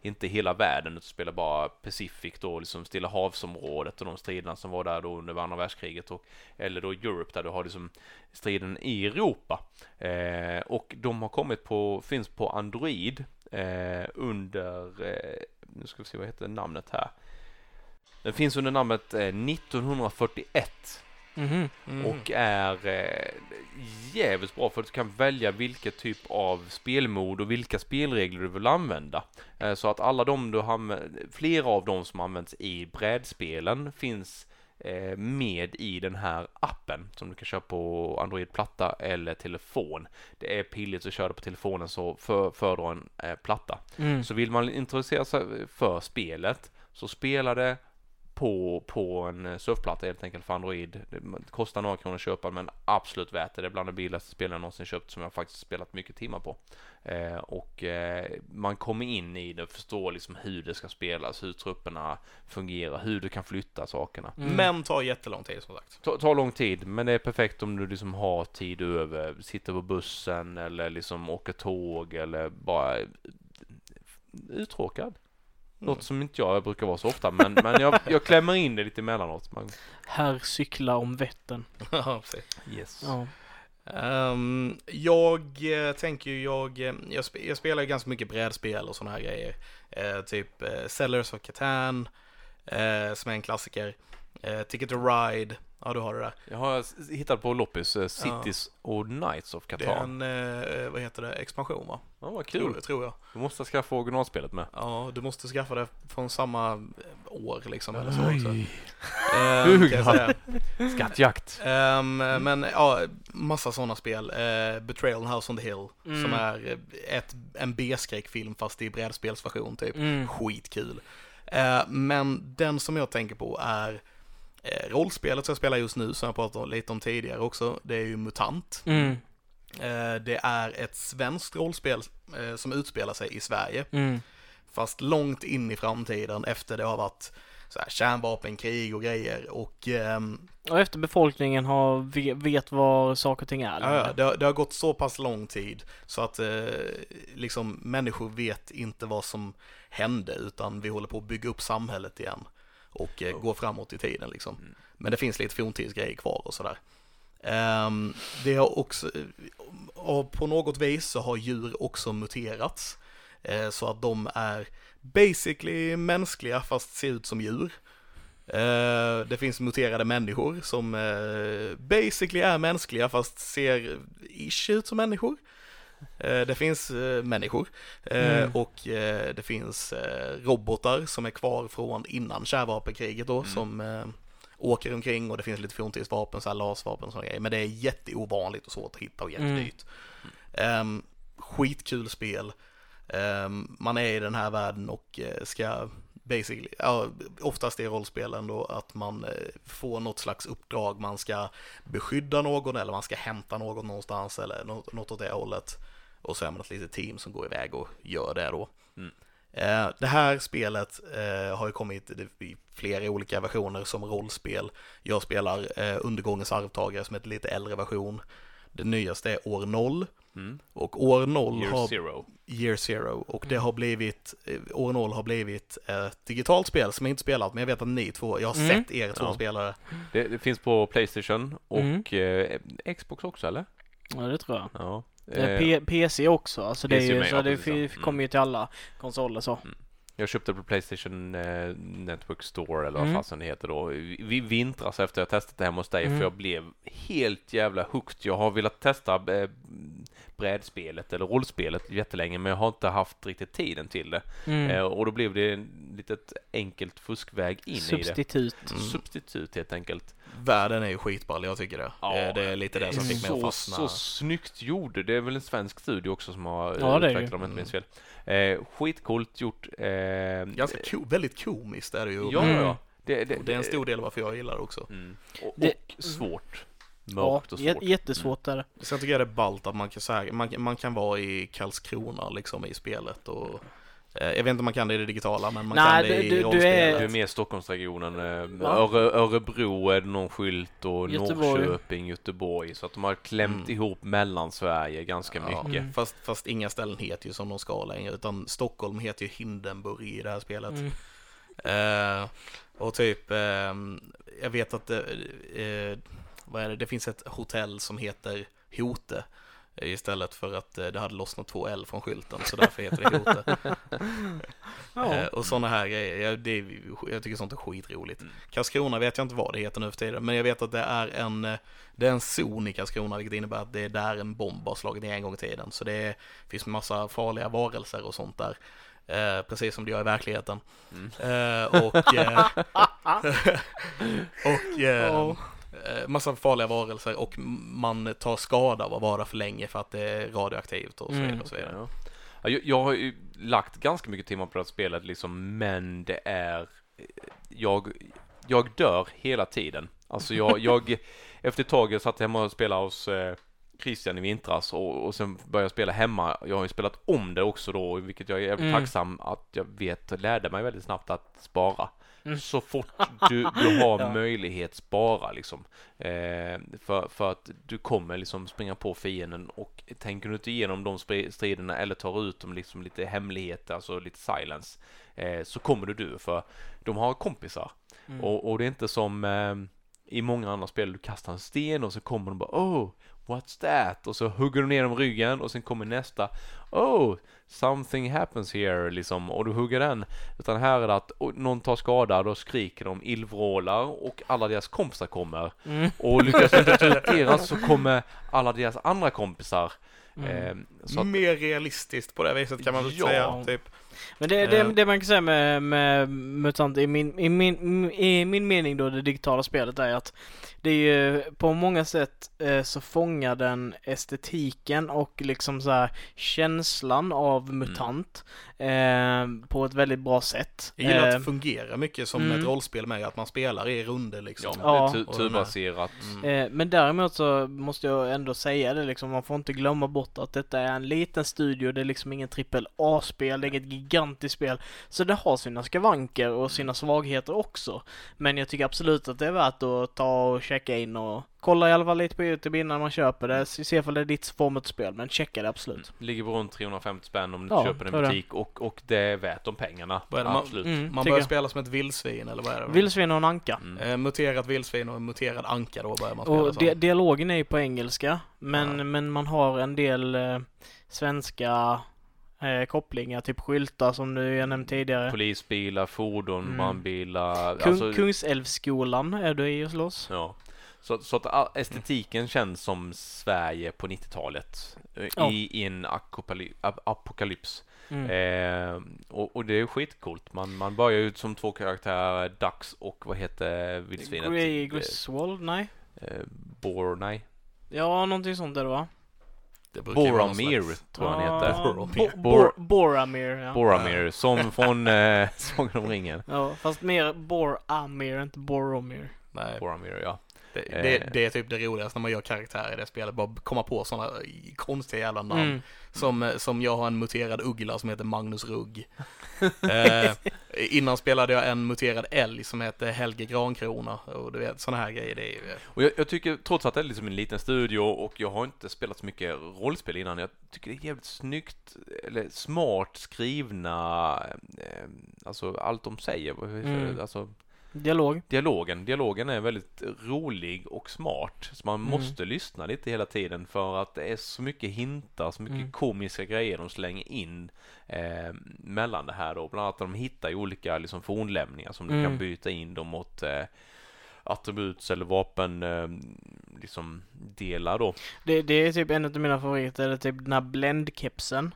inte hela världen, utan spelar bara Pacific då, liksom Stilla havsområdet och de striderna som var där då under andra världskriget och eller då Europe där du har liksom striden i Europa. Eh, och de har kommit på, finns på Android eh, under, eh, nu ska vi se vad heter namnet här. Den finns under namnet eh, 1941 Mhm. Mm. och är eh, jävligt bra för att du kan välja vilket typ av spelmod och vilka spelregler du vill använda. Eh, så att alla de du har flera av dem som används i brädspelen finns eh, med i den här appen som du kan köra på Android-platta eller telefon. Det är pilligt att köra på telefonen så för, föredra en eh, platta. Mm. Så vill man introducera sig för spelet så spela det på, på en eh, surfplatta helt enkelt för Android. Det kostar några kronor att köpa men absolut värt det. Det är bland de billigaste spelen jag någonsin köpt som jag faktiskt spelat mycket timmar på. Eh, och eh, man kommer in i det och förstår liksom hur det ska spelas, hur trupperna fungerar, hur du kan flytta sakerna. Mm. Men tar jättelång tid som sagt. Ta, tar lång tid, men det är perfekt om du liksom har tid över, sitter på bussen eller liksom åker tåg eller bara uttråkad. Något som inte jag brukar vara så ofta, men, men jag, jag klämmer in det lite emellanåt. *laughs* Här cyklar om Vättern. *laughs* Yes. Ja. Ehm, jag eh, tänker ju, jag, eh, jag, sp- jag spelar ju ganska mycket brädspel och sådana här grejer. Eh, typ uh, Sellers of Catan, eh, som är en klassiker. Uh, Ticket to Ride, Ja, du har det där. Jag har hittat på loppis eh, Cities och Knights of Det är Qatar. en, eh, vad heter det, expansion va? Ja, vad Tror, kul. tror jag. Du måste skaffa originalspelet med. Ja, du måste skaffa det från samma eh, år liksom eller så också. Säga. *laughs* Skattjakt. Ehm, Men ja, massa sådana spel. Uh, Betrayal and House on the Hill, Mm. som är ett, en B-skräckfilm fast i brädspelsversion typ. Mm. Skitkul. Eh, men den som jag tänker på är rollspelet som jag spelar just nu, som jag pratat om- lite om tidigare också. Det är ju MUTANT. Mm. Eh, det är ett svenskt rollspel eh, som utspelar sig i Sverige, Mm. fast långt in i framtiden efter det har varit så här, kärnvapenkrig och grejer. Och ehm, Och efter befolkningen har ve- vet vad saker och ting är. Ja, det, har, det har gått så pass lång tid så att eh, liksom människor vet inte vad som hände utan vi håller på att bygga upp samhället igen och eh, Oh. gå framåt i tiden liksom. Mm. Men det finns lite forntidsgrejer kvar och sådär. Ehm, det har också, och på något vis så har djur också muterats eh, så att de är basically mänskliga fast ser ut som djur. Eh, det finns muterade människor som eh, basically är mänskliga fast ser ish ut som människor. Eh, det finns eh, människor eh, Mm. och det finns robotar som är kvar från innan kärnvapenkriget då Mm. som åker omkring och det finns lite forntidsvapen, så här lasvapen och sådana grejer. Men det är jätteovanligt och svårt att hitta och jättedyrt. Ehm, skitkul spel. Ehm, man är i den här världen och ska basically, ja, oftast i rollspelen då att man eh, får något slags uppdrag, man ska beskydda någon eller man ska hämta någon någonstans eller något, något åt det hållet. Och så är man ett litet team som går iväg och gör det då. Mm. Eh, det här spelet eh, har ju kommit i flera olika versioner som rollspel. Jag spelar Undergångens arvtagare som är ett lite äldre version. Det nyaste är år 0 Mm. och år 0 Year har Zero. Year Zero och det har blivit, eh, år 0 har blivit ett digitalt spel som jag inte spelat men jag vet att ni två, jag har Mm. sett er två Ja. spelare. Det, det finns på Playstation och Mm. eh, Xbox också eller? Ja, det tror jag. Ja. Det är Eh, P- PC också, alltså det, är PC ju, med, så ja, det fi- kommer ju till alla konsoler så. Jag köpte på Playstation eh, Network Store eller vad Mm. fasen det heter då. Vi vintras efter jag testat det hemma hos dig Mm. för jag blev helt jävla hooked. Jag har velat testa eh, brädspelet eller rollspelet jättelänge men jag har inte haft riktigt tiden till det. Mm. Eh, och då blev det en litet enkelt fuskväg in i det. Substitut. Substitut helt enkelt. Världen är ju skitball, jag tycker det. Ja, Eh, det är lite det som fick mig att så, fastna. så snyggt gjord. Det är väl en svensk studio också som har Ja, är utvecklat om jag inte minns fel. Eh, skitcoolt gjort. Eh, Ganska ko- väldigt komiskt är det ju. Ja, Mm. ja. Det, det, Och det är en stor del varför jag gillar det också. Mm. Och, Det- och svårt. Ja, Mörkt och svårt. jättesvårt är det. Sen tycker jag det är ballt att man kan, här, man, man kan vara i Karlskrona liksom i spelet och eh, jag vet inte om man kan det i det digitala men man Nej, kan det du- i du- rollspelet. Du är mer Stockholmsregionen. Eh. Öre, Örebro är det någon skylt och Göteborg. Norrköping, Göteborg. Så att de har klämt Mm. ihop mellan Sverige ganska Ja, mycket. Mm. fast, fast inga ställen heter ju som de ska längre utan Stockholm heter ju Hindenburg i det här spelet. Mm. Eh, och typ, ehm, jag vet att det, eh, vad är det, det finns ett hotell som heter Hote eh, istället för att eh, det hade lossnat två L från skylten så därför heter det *laughs* Hote. Ja. Eh, och sådana här grejer, det, är- jag tycker sånt är skitroligt. Mm. Karlskrona vet jag inte vad det heter nu för tiden, men jag vet att det är en, eh, det är en zon i Karlskrona, vilket innebär att det är där en bomb har slagit ner en gång i tiden. Så det är, finns massa farliga varelser och sånt där. Eh, precis som det gör i verkligheten. Mm. Eh, och eh, *laughs* *laughs* och eh, massa farliga varelser och man tar skada av att vara för länge för att det är radioaktivt och så vidare. Mm. Och så vidare. Ja. Ja, jag, jag har ju lagt ganska mycket timmar på det här spelet liksom, men det är jag, jag dör hela tiden. Alltså jag, jag *laughs* efter ett tag jag satt hemma och spelade hos eh, Christian i vintras och, och sen började jag spela hemma. Jag har ju spelat om det också då, vilket jag är Mm. tacksam att jag vet och lärde mig väldigt snabbt att spara. Mm. Så fort du, du har *laughs* Ja. möjlighet spara liksom. Eh, för, för att du kommer liksom springa på fienden och tänker du inte igenom de striderna eller tar ut dem liksom lite hemligheter, alltså lite silence, eh, så kommer du dö för de har kompisar. Mm. Och, och det är inte som eh, i många andra spel, du kastar en sten och så kommer de bara oh, What's that? Och så hugger du ner dem ryggen och sen kommer nästa Oh, something happens here liksom och du hugger den. Utan här är det att någon tar skada, då skriker de illvrålar och alla deras kompisar kommer. Mm. Och lyckas du inte ta ut deras så kommer alla deras andra kompisar. Mm. Eh, så att, Mer realistiskt på det viset kan man väl Ja. säga. Typ. Men det, det, Eh. det man kan säga med, med MUTANT i min, i, min, i min mening då, det digitala spelet är att det är ju på många sätt eh, så fångar den estetiken och liksom så här känslan av MUTANT eh, på ett väldigt bra sätt. Jag gillar att det fungerar mycket som mm. ett rollspel med att man spelar i runder liksom. ja, Ja. turbaserat. Mm. Men däremot så måste jag ändå säga det liksom, man får inte glömma bort att detta är en liten studio, det är liksom ingen trippel A-spel, det är inget gigantiskt spel. Så det har sina skavanker och sina svagheter också. Men jag tycker absolut att det är värt att ta och checka in och kolla i alla fall lite på Youtube innan man köper det, se ifall det är ditt form av spel, men checka det absolut. Ligger på runt 350 spänn om du Ja, köper en butik och, och det är värt de pengarna. Det man- Absolut. Mm, Man börjar jag. spela som ett vildsvin eller vad är det? Vildsvin och en anka. Mm. Eh, muterat vildsvin och en muterad anka då börjar man spela Och di- dialogen är ju på engelska, men, Ja. men man har en del eh, svenska eh, kopplingar, typ skyltar som du jag nämnt tidigare. Polisbilar, fordon, Mm. brandbilar. Kung, alltså- Kungsälvsskolan är du i och slåss. Ja. Så, så att estetiken känns som Sverige på 90-talet eh, Ja. i, i en akopaly- ap- apokalyps. Mm. Eh, och, och det är skitcoolt. Man, man börjar ut som två karaktärer, Dax och vad heter vildsvinet? Griswold? Nej? eh, Bor, nej. Ja, någonting sånt är det va? Det Boromir slags- tror jag han Ja, heter. Boromir. Bo- Bor- Boromir, ja. Boromir, som *laughs* från eh, Sagan om ringen. ja. Fast mer Boramir, inte Boromir. Nej, Boromir, ja. Det, Eh. det, det är typ det roligaste när man gör karaktärer i det spelet. Bara komma på sådana konstiga jävla namn. Mm. Som, eh, som jag har en muterad uggla som heter Magnus Rugg. *laughs* eh, innan spelade jag en muterad älg som heter Helge Grankrona. Och du vet, sådana här grejer. Det är ju... Och jag, jag tycker, trots att det är liksom en liten studio och jag har inte spelat så mycket rollspel innan, jag tycker det är jävligt snyggt, eller smart skrivna, eh, alltså allt de säger, Mm. alltså Dialog. dialogen, dialogen är väldigt rolig och smart, så man Mm. måste lyssna lite hela tiden för att det är så mycket hintar, så mycket Mm. komiska grejer de slänger in eh, mellan det här då, bland annat att de hittar olika liksom fornlämningar som du Mm. kan byta in dem mot eh, attributs eller vapen eh, liksom delar då. Det, det är typ en av mina favoriter, är typ den här bländkepsen.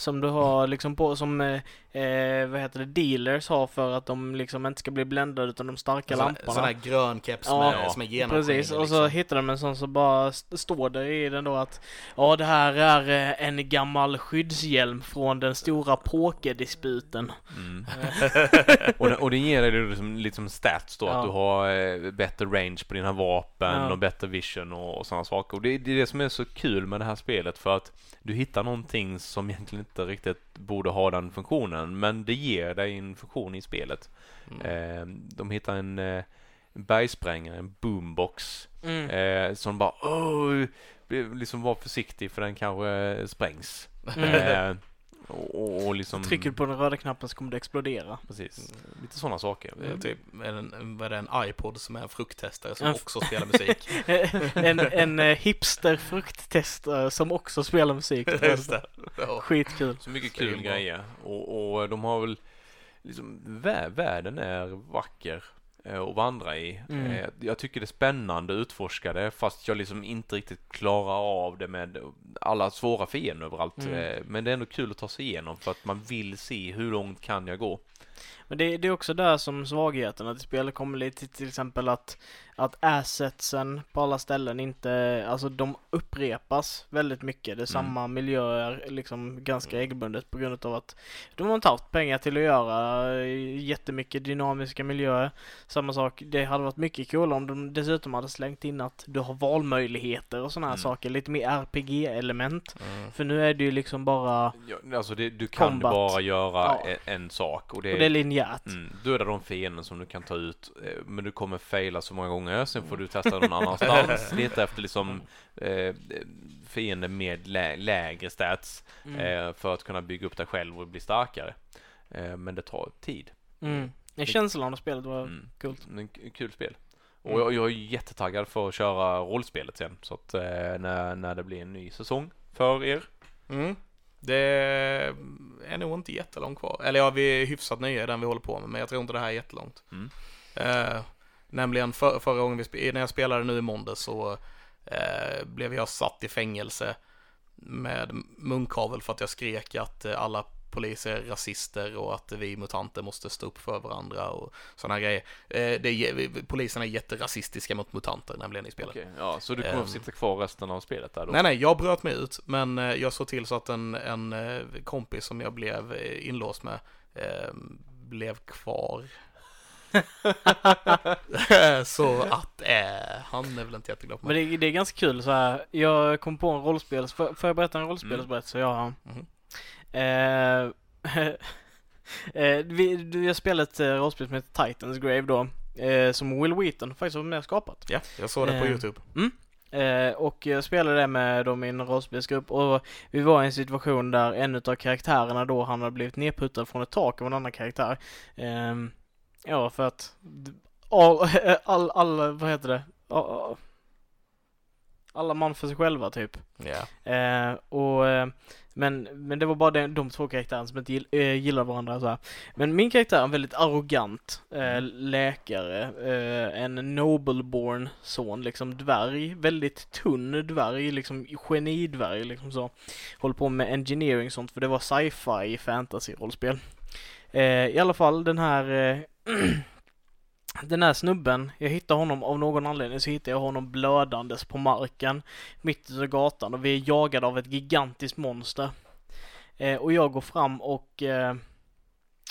Som du har liksom på, som, eh, eh, vad heter det, dealers har för att de liksom inte ska bli bländade utan de starka Sån, lamporna. sån här grön keps Ja. med, som är genomskinlig. Precis, och så liksom. hittar de en sån så bara st- står det i den då att Ja det här är eh, en gammal skyddshjälm från den stora pokerdisputen. Mm. *laughs* och, det, och det ger dig liksom, lite som stats då, Ja. att du har eh, bättre range på dina vapen Ja. och bättre vision och, och sådana saker. Och det, det är det som är så kul med det här spelet för att du hittar någonting som egentligen inte riktigt borde ha den funktionen, men det ger dig en funktion i spelet. Mm. Eh, de hittar en eh, bergsprängare, en boombox, Mm. eh, som bara åh, liksom var försiktig för den kanske sprängs. Mm. Eh, och, och liksom... Trycker du på den röda knappen så kommer det explodera. Precis. Lite sådana saker. Är typ en, vad är det, en iPod som är en frukttestare som Ja. också spelar musik. *laughs* en en eh, hipster frukttestare som också spelar musik. *laughs* Just det. Ja. Skitkul. Så mycket kul grejer. Och, och de har väl liksom, vä- världen är vacker eh, att vandra i. Mm. Eh, Jag tycker det är spännande att utforska det fast jag liksom inte riktigt klarar av det med alla svåra fiender överallt. Mm. Eh, Men det är ändå kul att ta sig igenom för att man vill se hur långt kan jag gå. Men det, det är också där som svagheten att i spelet kommer lite till exempel att, att assetsen på alla ställen inte, alltså de upprepas väldigt mycket. Det är samma miljöer liksom ganska regelbundet på grund av att de har inte haft pengar till att göra eh, jättemycket dynamiska miljöer. Samma sak, det hade varit mycket coolare om de dessutom hade slängt in att du har valmöjligheter och sådana här Mm. saker, lite mer RPG-element. Mm. För nu är det ju liksom bara, Ja, alltså det, du kan Combat. bara göra Ja. en, en sak och det, och det linjärt. Mm, döda de fienden som du kan ta ut, eh, men du kommer faila så många gånger, sen får du testa någon annanstans, *laughs* leta efter liksom eh, fiender med lä lägre stats Mm. eh, för att kunna bygga upp dig själv och bli starkare. Eh, men det tar tid. Mm. Känslan av spelet var Mm. coolt. Kul spel. Och jag, jag är jättetaggad för att köra rollspelet sen. Så att eh, när, när det blir en ny säsong för er. Mm. Det är nog inte jättelångt kvar. Eller ja, vi är hyfsat nya i den vi håller på med, men jag tror inte det här är jättelångt. Mm. Eh, nämligen för, förra gången vi när jag spelade nu i måndag så eh, blev jag satt i fängelse med munkavel för att jag skrek att eh, alla poliser är rasister och att vi mutanter måste stå upp för varandra och sådana grejer. Eh, det är, polisen är jätterasistiska mot mutanter nämligen i spelet. Okej, ja, så du kommer att sitta kvar resten av spelet där då? Nej, nej, jag bröt mig ut, men eh, jag såg till så att en, en eh, kompis som jag blev eh, inlåst med eh, blev kvar. *laughs* så att eh, han är väl inte jätteglad på Men mig. det, det är ganska kul så här. Jag kom på en rollspels... Får, får jag berätta en rollspelsberättelse? Ja. Mhm. Eh, *laughs* eh, vi, vi har spelat ett eh, rollspel som heter Titans Grave då. Eh, som Will Wheaton faktiskt var med och skapat. Ja, jag såg det på Eh, YouTube. Eh, och jag spelade det med dem i en rollspelsgrupp och vi var i en situation där en av karaktärerna då han hade blivit nedputtad från ett tak av en annan karaktär. Ehm, ja, för att all, *laughs* all, all, vad heter det? All, alla man för sig själva typ. Ja. Eh, och, eh, men, men det var bara de, de två karaktärerna som inte gill, eh, gillar varandra så här. Men min karaktär är en väldigt arrogant eh, läkare, eh, en nobleborn son, liksom dvärg, väldigt tunn dvärg, liksom genidvärg liksom så. Håller på med engineering och sånt för det var sci-fi fantasy-rollspel. Eh, I alla fall den här *clears throat* Den här snubben, jag hittar honom av någon anledning så hittar jag honom blödandes på marken mitt ute i gatan och vi är jagade av ett gigantiskt monster. Eh, och jag går fram och eh,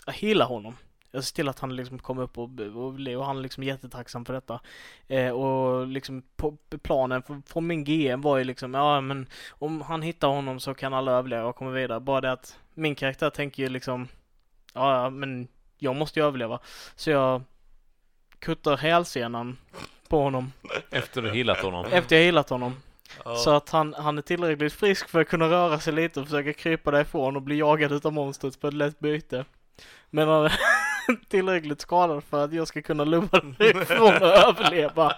jag healar honom. Jag ser till att han liksom kommer upp och, och, och han är liksom jättetacksam för detta. Eh, och liksom på, planen från min GM var ju liksom, ja men om han hittar honom så kan alla överleva och komma vidare. Bara det att min karaktär tänker ju liksom, ja, men jag måste ju överleva. Så jag kuttar hälsenan på honom Efter du healat honom? efter jag healat honom. Ja. Så att han, han är tillräckligt frisk för att kunna röra sig lite och försöka krypa därifrån och bli jagad utav monstret på ett lätt byte. Men han är *laughs* tillräckligt skadad för att jag ska kunna lubba därifrån och *laughs* överleva.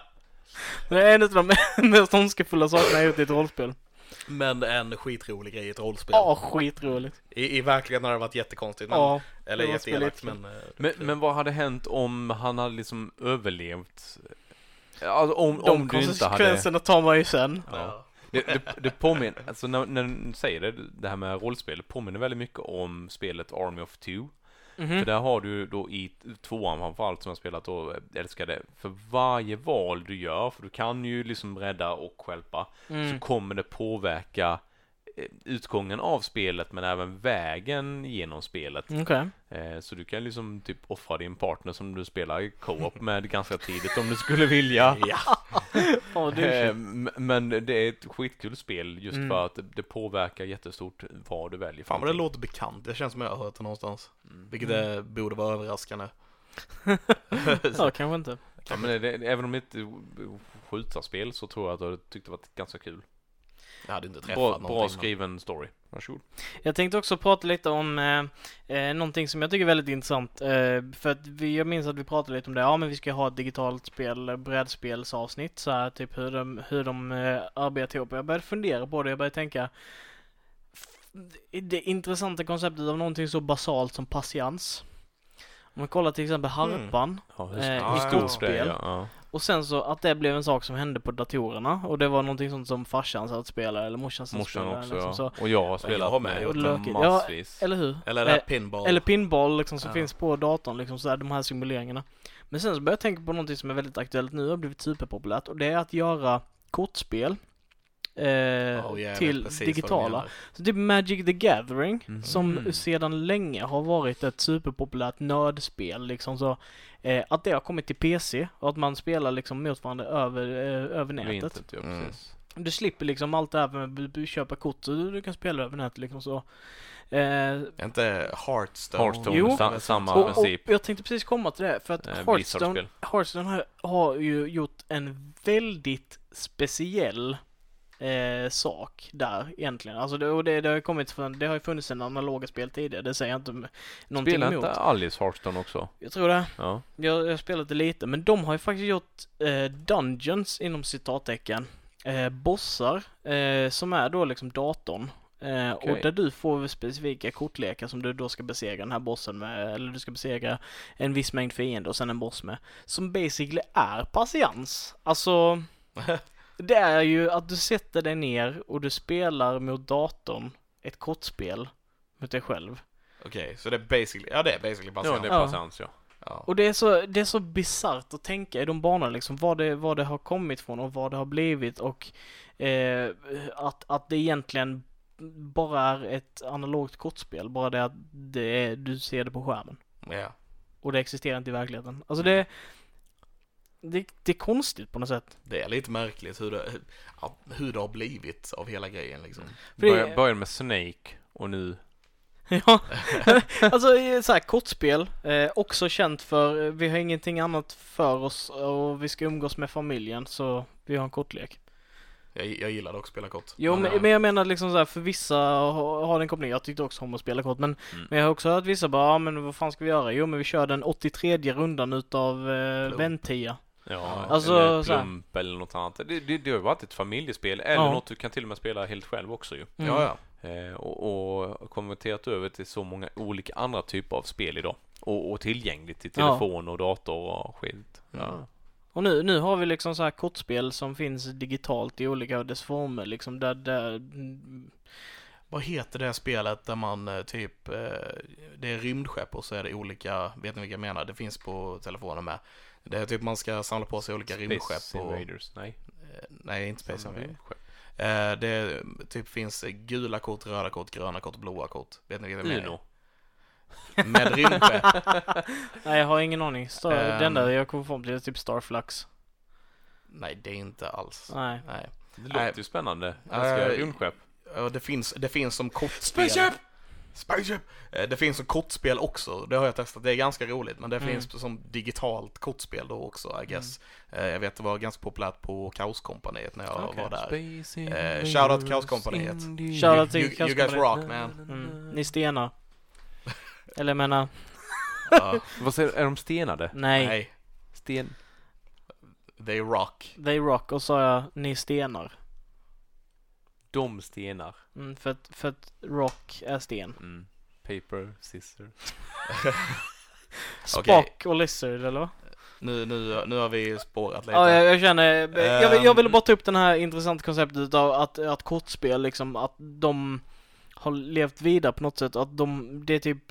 Det är en av de *laughs* mest ondskefulla sakerna jag gjort i ett rollspel. Men en skitrolig grej i ett rollspel. Ja, skitroligt. I, I verkligheten har det varit jättekonstigt. Men, Ja, eller jätteelakt, men... eh, Men, men vad hade hänt om han hade liksom överlevt? Alltså om, de om du inte hade... konsekvenserna tar man ju sen. Ja. Det, det, det påminner, alltså när, när du säger det, det här med rollspel, det påminner väldigt mycket om spelet Army of Two. Mhm. För där har du då i tvåan framförallt som jag spelat och älskar det. För varje val du gör, för du kan ju liksom rädda och stjälpa, så Mm. kommer det påverka utgången av spelet men även vägen genom spelet. Okej. Eh, Så du kan liksom typ offra din partner som du spelar i co-op med ganska tidigt om du skulle vilja. *laughs* ja. Vad Eh, m- Men det är ett skitkul spel just Mm. för att det- det påverkar jättestort vad du väljer. Fan vad det låter bekant. Det känns som jag har hört det någonstans. Mm. Vilket det borde vara överraskande. *laughs* Ja, kanske inte. Ja, men det, det, även om det är skjutarspel så tror jag att du hade tyckt det varit ganska kul. Jag hade inte träffat Bra, någonting. bra skriven story. Varsågod. Jag tänkte också prata lite om eh, eh, någonting som jag tycker är väldigt intressant. Eh, för att vi, jag minns att vi pratade lite om det. Ja, men vi ska ha ett digitalt spel, eh, brädspelsavsnitt. Så här, typ hur de, hur de eh, arbetar ihop. Jag började fundera på det. Jag började tänka. Det intressanta konceptet av någonting så basalt som patiens. Om man kollar till exempel harpan. Ja, hur, Eh, i kortspel. Ja. Ja. Och sen så att det blev en sak som hände på datorerna. Och det var någonting sånt som farsan satt och spelade. Eller morsan satt och Morsan spelade. också liksom ja. så. Och jag har spelat jag har med det Lökigt. Ja, massvis. Eller hur? Eller Eh, pinball. Eller pinball liksom som Ja. finns på datorn liksom så här, de här simuleringarna. Men sen så börjar jag tänka på någonting som är väldigt aktuellt nu och har blivit superpopulärt och det är att göra kortspel eh, Oh, vet till digitala. Så typ Magic the Gathering Mhm. som sedan länge har varit ett superpopulärt nördspel liksom så. Eh, att det har kommit till PC och att man spelar liksom mot varandra över, eh, över nätet. Vintet, ja Mm. Du slipper liksom allt det här med att köpa kort så du, kan spela över nätet liksom så. Eh, inte Hearthstone? Hearthstone, Jo. sa, samma och, och princip. jag tänkte precis komma till det för att Eh, Hearthstone. Hearthstone har, har ju gjort en väldigt speciell eh, sak där egentligen. Alltså det, och det, det har ju kommit från, det har ju funnits en analoga spel tidigare, det säger jag inte någonting Spelar emot. inte Alice Hearthstone också? Jag tror det. Ja. Jag, jag har spelat det lite, men de har ju faktiskt gjort eh, Dungeons inom citattecken. Eh, bossar eh, som är då liksom datorn. Eh, Och där du får specifika kortlekar som du då ska besegra den här bossen med, eller du ska besegra en viss mängd fiender och sen en boss med. Som basically är patiens. Alltså, *laughs* det är ju att du sätter dig ner och du spelar mot datorn ett kortspel mot dig själv. Okej, så det är basically, ja det är basically Ja, baserat. det är Ja. patiens ja. Ja. Och det är så, det är så bisarrt att tänka i de banorna liksom, vad det, vad det har kommit från och vad det har blivit och eh, att, att det egentligen bara är ett analogt kortspel, bara det att det är, du ser det på skärmen. Ja. Och det existerar inte i verkligheten. Alltså det, det, det är konstigt på något sätt. Det är lite märkligt hur det, hur- det har blivit av hela grejen liksom. För det- Började med Snake och nu... *laughs* Ja, *laughs* alltså eh, så här, kortspel, eh, också känt för, eh, vi har ingenting annat för oss och vi ska umgås med familjen så vi har en kortlek. Jag, jag gillar dock att spela kort. Jo, men, men jag menar liksom så här, för vissa har, har den koppling. Jag tyckte också om att spela kort, men, Mm. men jag har också hört vissa bara, ja men vad fan ska vi göra? Jo, men vi kör den 83 rundan utav eh, Plump. Ja, Alltså, eller. Plump eller något annat. Det, det, det har ju varit ett familjespel eller Ja. något du kan till och med spela helt själv också ju. Mm. Ja, ja. Eh, och, och konverterat över till så många olika andra typer av spel idag. Och, och tillgängligt i Ja. telefon och dator och skit. Ja. Mm. Och nu, nu har vi liksom så här kortspel som finns digitalt i olika dess former liksom där, där mm, Vad heter det spelet där man eh, typ, eh, det är rymdskepp och så är det olika, vet ni vilka jag menar? Det finns på telefonen med. Det är typ man ska samla på sig olika rymdskepp Space och, Invaders, nej. eh, nej inte Space Invaders. Rymdskepp. Eh, det typ finns gula kort, röda kort, gröna kort, blåa kort. Vet ni vilka jag menar? Uno. Med rymdskepp. *laughs* Nej, jag har ingen aning. Star, Ehm. det enda jag kommer till är typ Starflux. Nej, det är inte alls. Nej. Nej. Det låter ju spännande. Jag älskar Eh, rymdskepp. Ja, det finns, det finns som kortspel. Spaceship! Eh, Det finns som kortspel också, det har jag testat, det är ganska roligt, men det Mm. finns som digitalt kortspel då också, I guess. Eh, Jag vet det var ganska populärt på Kaoskompaniet när jag Okej. var där. Eh, shoutout till Kaoskompaniet. Shoutout till You, you guys Kaoskompaniet. rock man. Mm. Ni stenar. *laughs* Eller jag menar, Ja, Vad säger Är de stenade? nej. nej, Sten... they rock. They rock och sa jag, ni stenar. De stenar. Mm, för, att, för att rock är sten. Mm. Paper, scissor. *laughs* Spock och Lizard eller vad? Nu, nu, nu har vi spårat lite. Ja, jag, jag känner, jag, vill- jag ville Ehm. bara ta upp den här intressanta konceptet av att, att kortspel liksom, att de har levt vidare på något sätt att de, det är typ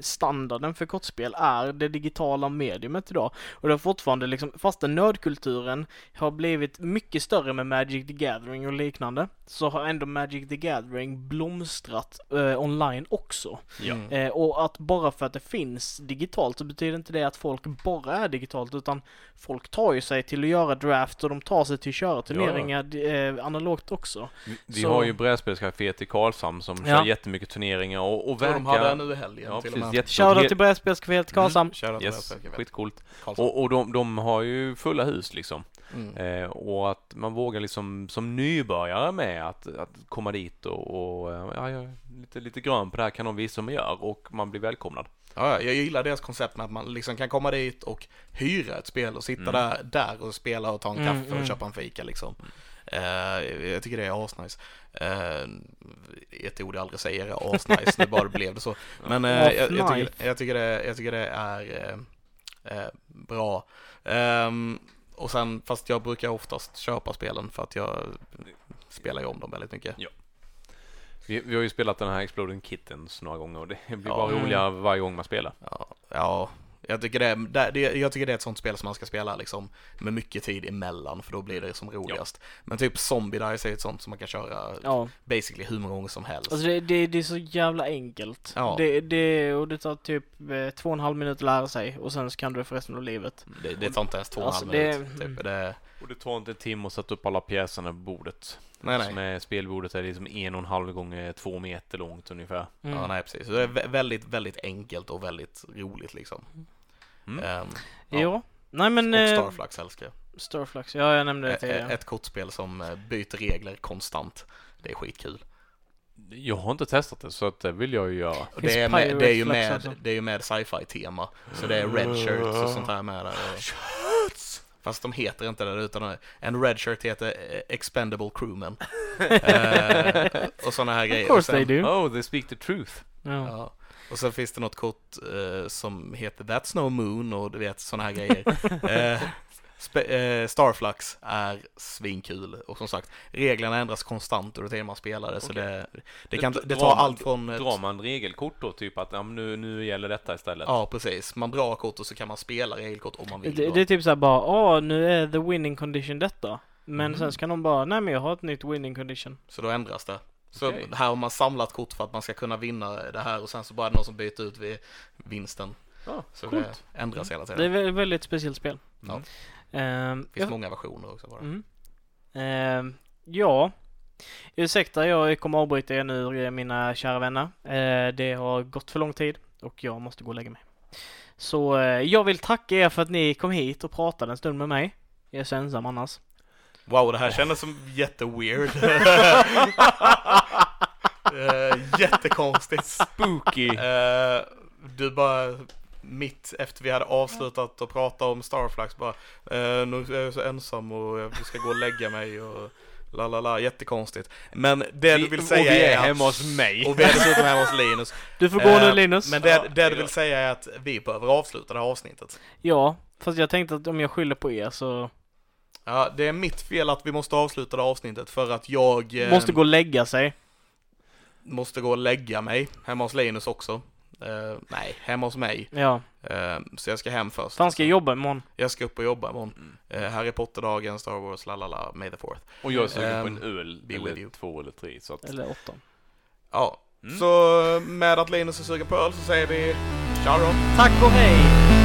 standarden för kortspel är det digitala mediumet idag. Och det har fortfarande liksom, fastän nördkulturen har blivit mycket större med Magic the Gathering och liknande, så har ändå Magic the Gathering blomstrat eh, online också. Ja. Mm. Eh, och att bara för att det finns digitalt så betyder inte det att folk bara är digitalt utan folk tar ju sig till att göra draft och de tar sig till att köra turneringar eh, analogt också. Vi, vi Så- har ju brädspelscaféet i Karlshamn som Ja. kör jättemycket turneringar och, och tror de verkar... hade nu helgen Ja, till precis. och med. Jättestort. Shoutout till brädspelscaféet Karlshamn. Shoutout till Yes, skitcoolt. Karlsson. Och, och de, de har ju fulla hus liksom. Mm. Eh, och att man vågar liksom som nybörjare med att, att komma dit och, och eh, ja, jag är lite, lite grön på det här kan de visa hur man gör och man blir välkomnad. Ja, ja, jag gillar deras koncept med att man liksom kan komma dit och hyra ett spel och sitta Mm. där, där och spela och ta en Mm, kaffe och mm. köpa en fika liksom. Eh, jag tycker det är asnice. Uh, ett ord jag aldrig säger är asnice, nu bara blev det så. Men eh, jag, jag, tycker, jag, tycker det, jag tycker det är eh, eh, bra. Ehm, och sen, fast jag brukar oftast köpa spelen för att jag spelar ju om dem väldigt mycket. Vi, vi har ju spelat den här Exploding Kittens några gånger och det blir Ja. bara Mm. roligare varje gång man spelar. Ja, ja jag, tycker det, det, det, jag tycker det är ett sånt spel som man ska spela liksom med mycket tid emellan för då blir det som roligast. Men typ Zombie Dice är ett sånt som man kan köra Ja, basically hur många gånger som helst. alltså det, det, det är så jävla enkelt. Ja. Det, det, och det tar typ eh, två och en halv minut att lära sig och sen så kan du det för resten av livet. det, det tar inte ens två och en Alltså, halv det- minut. Typ. Det, Och det tar inte en timme att sätta upp alla pjäserna på bordet. nej, nej. Som är spelbordet är liksom en och en halv gånger två meter långt ungefär. Mm. Ja, nej, precis. Så det är vä- väldigt, väldigt enkelt och väldigt roligt liksom. Mm. Ehm, Ja. Jo, Nej men... Och eh, Starflux älskar jag. Starflux, ja jag nämnde det tidigare. Ett kortspel som eh, byter regler konstant. Det är skitkul. Jag har inte testat det så att det vill jag ju göra. Det, är med, det är ju med, det är ju med sci-fi tema. Så det är red shirts och sånt här med där. Fast de heter inte det utan en red shirt heter eh, expendable crewman. *laughs* eh, och sådana här grejer. Of course och sen, they do. Oh, they speak the truth. Ja. Ja. Och sen finns det något kort eh, som heter That's No Moon och du vet sådana här grejer. *laughs* eh, eh, Starflux är svinkul och som sagt reglerna ändras konstant under tiden man spelar det så det, det, kan, Drar det tar man- allt från ett, Drar man regelkort då typ att ja, nu, nu gäller detta istället? Ja precis, man drar kort och så kan man spela regelkort om man vill. Det, det är typ såhär bara, åh nu är the winning condition detta. Men Mm. sen ska någon bara, nej men jag har ett nytt winning condition. Så då ändras det. Så Okej. här har man samlat kort för att man ska kunna vinna det här och sen så bara är det någon som byter ut vid vinsten. Ja, Så coolt. det ändras hela Det är tiden. ett väldigt speciellt spel. Ja. Ehm, Det finns ja. många versioner också bara. Mm. Ehm, ja, ursäkta jag kommer avbryta er nu mina kära vänner. Eh, det har gått för lång tid och jag måste gå och lägga mig. Så eh, jag vill tacka er för att ni kom hit och pratade en stund med mig. Jag är så ensam annars. Wow, det här kändes som jätteweird. uh, *laughs* jättekonstigt. Spooky! Eh, du bara mitt efter vi hade avslutat att prata om Starflux bara eh, nu är jag så ensam och jag ska gå och lägga mig och la la la, jättekonstigt. Men det du vill säga och vi är att- hemma hos mig. och vi är dessutom hemma hos Linus. Du får gå nu Eh, Linus. Men det, Ja, det du vill säga är att vi behöver avsluta det här avsnittet. Ja, fast jag tänkte att om jag skyller på er så Ja, det är mitt fel att vi måste avsluta det avsnittet för att jag eh, måste gå och lägga sig. måste gå och lägga mig. Hemma hos Linus också. Eh, nej, hemma hos mig. Ja, Eh, så jag ska hem först. fan ska jag jobba imorgon? Jag ska upp och jobba imorgon. Eh, Harry Potter-dagen, Star Wars, la la la, May the fourth. Och jag är sugen på en öl, be with eller you. två eller tre. Så att, Eller åtta. Ja, Mm. så med att Linus är sugen på öl så säger vi ciao då. Tack och hej!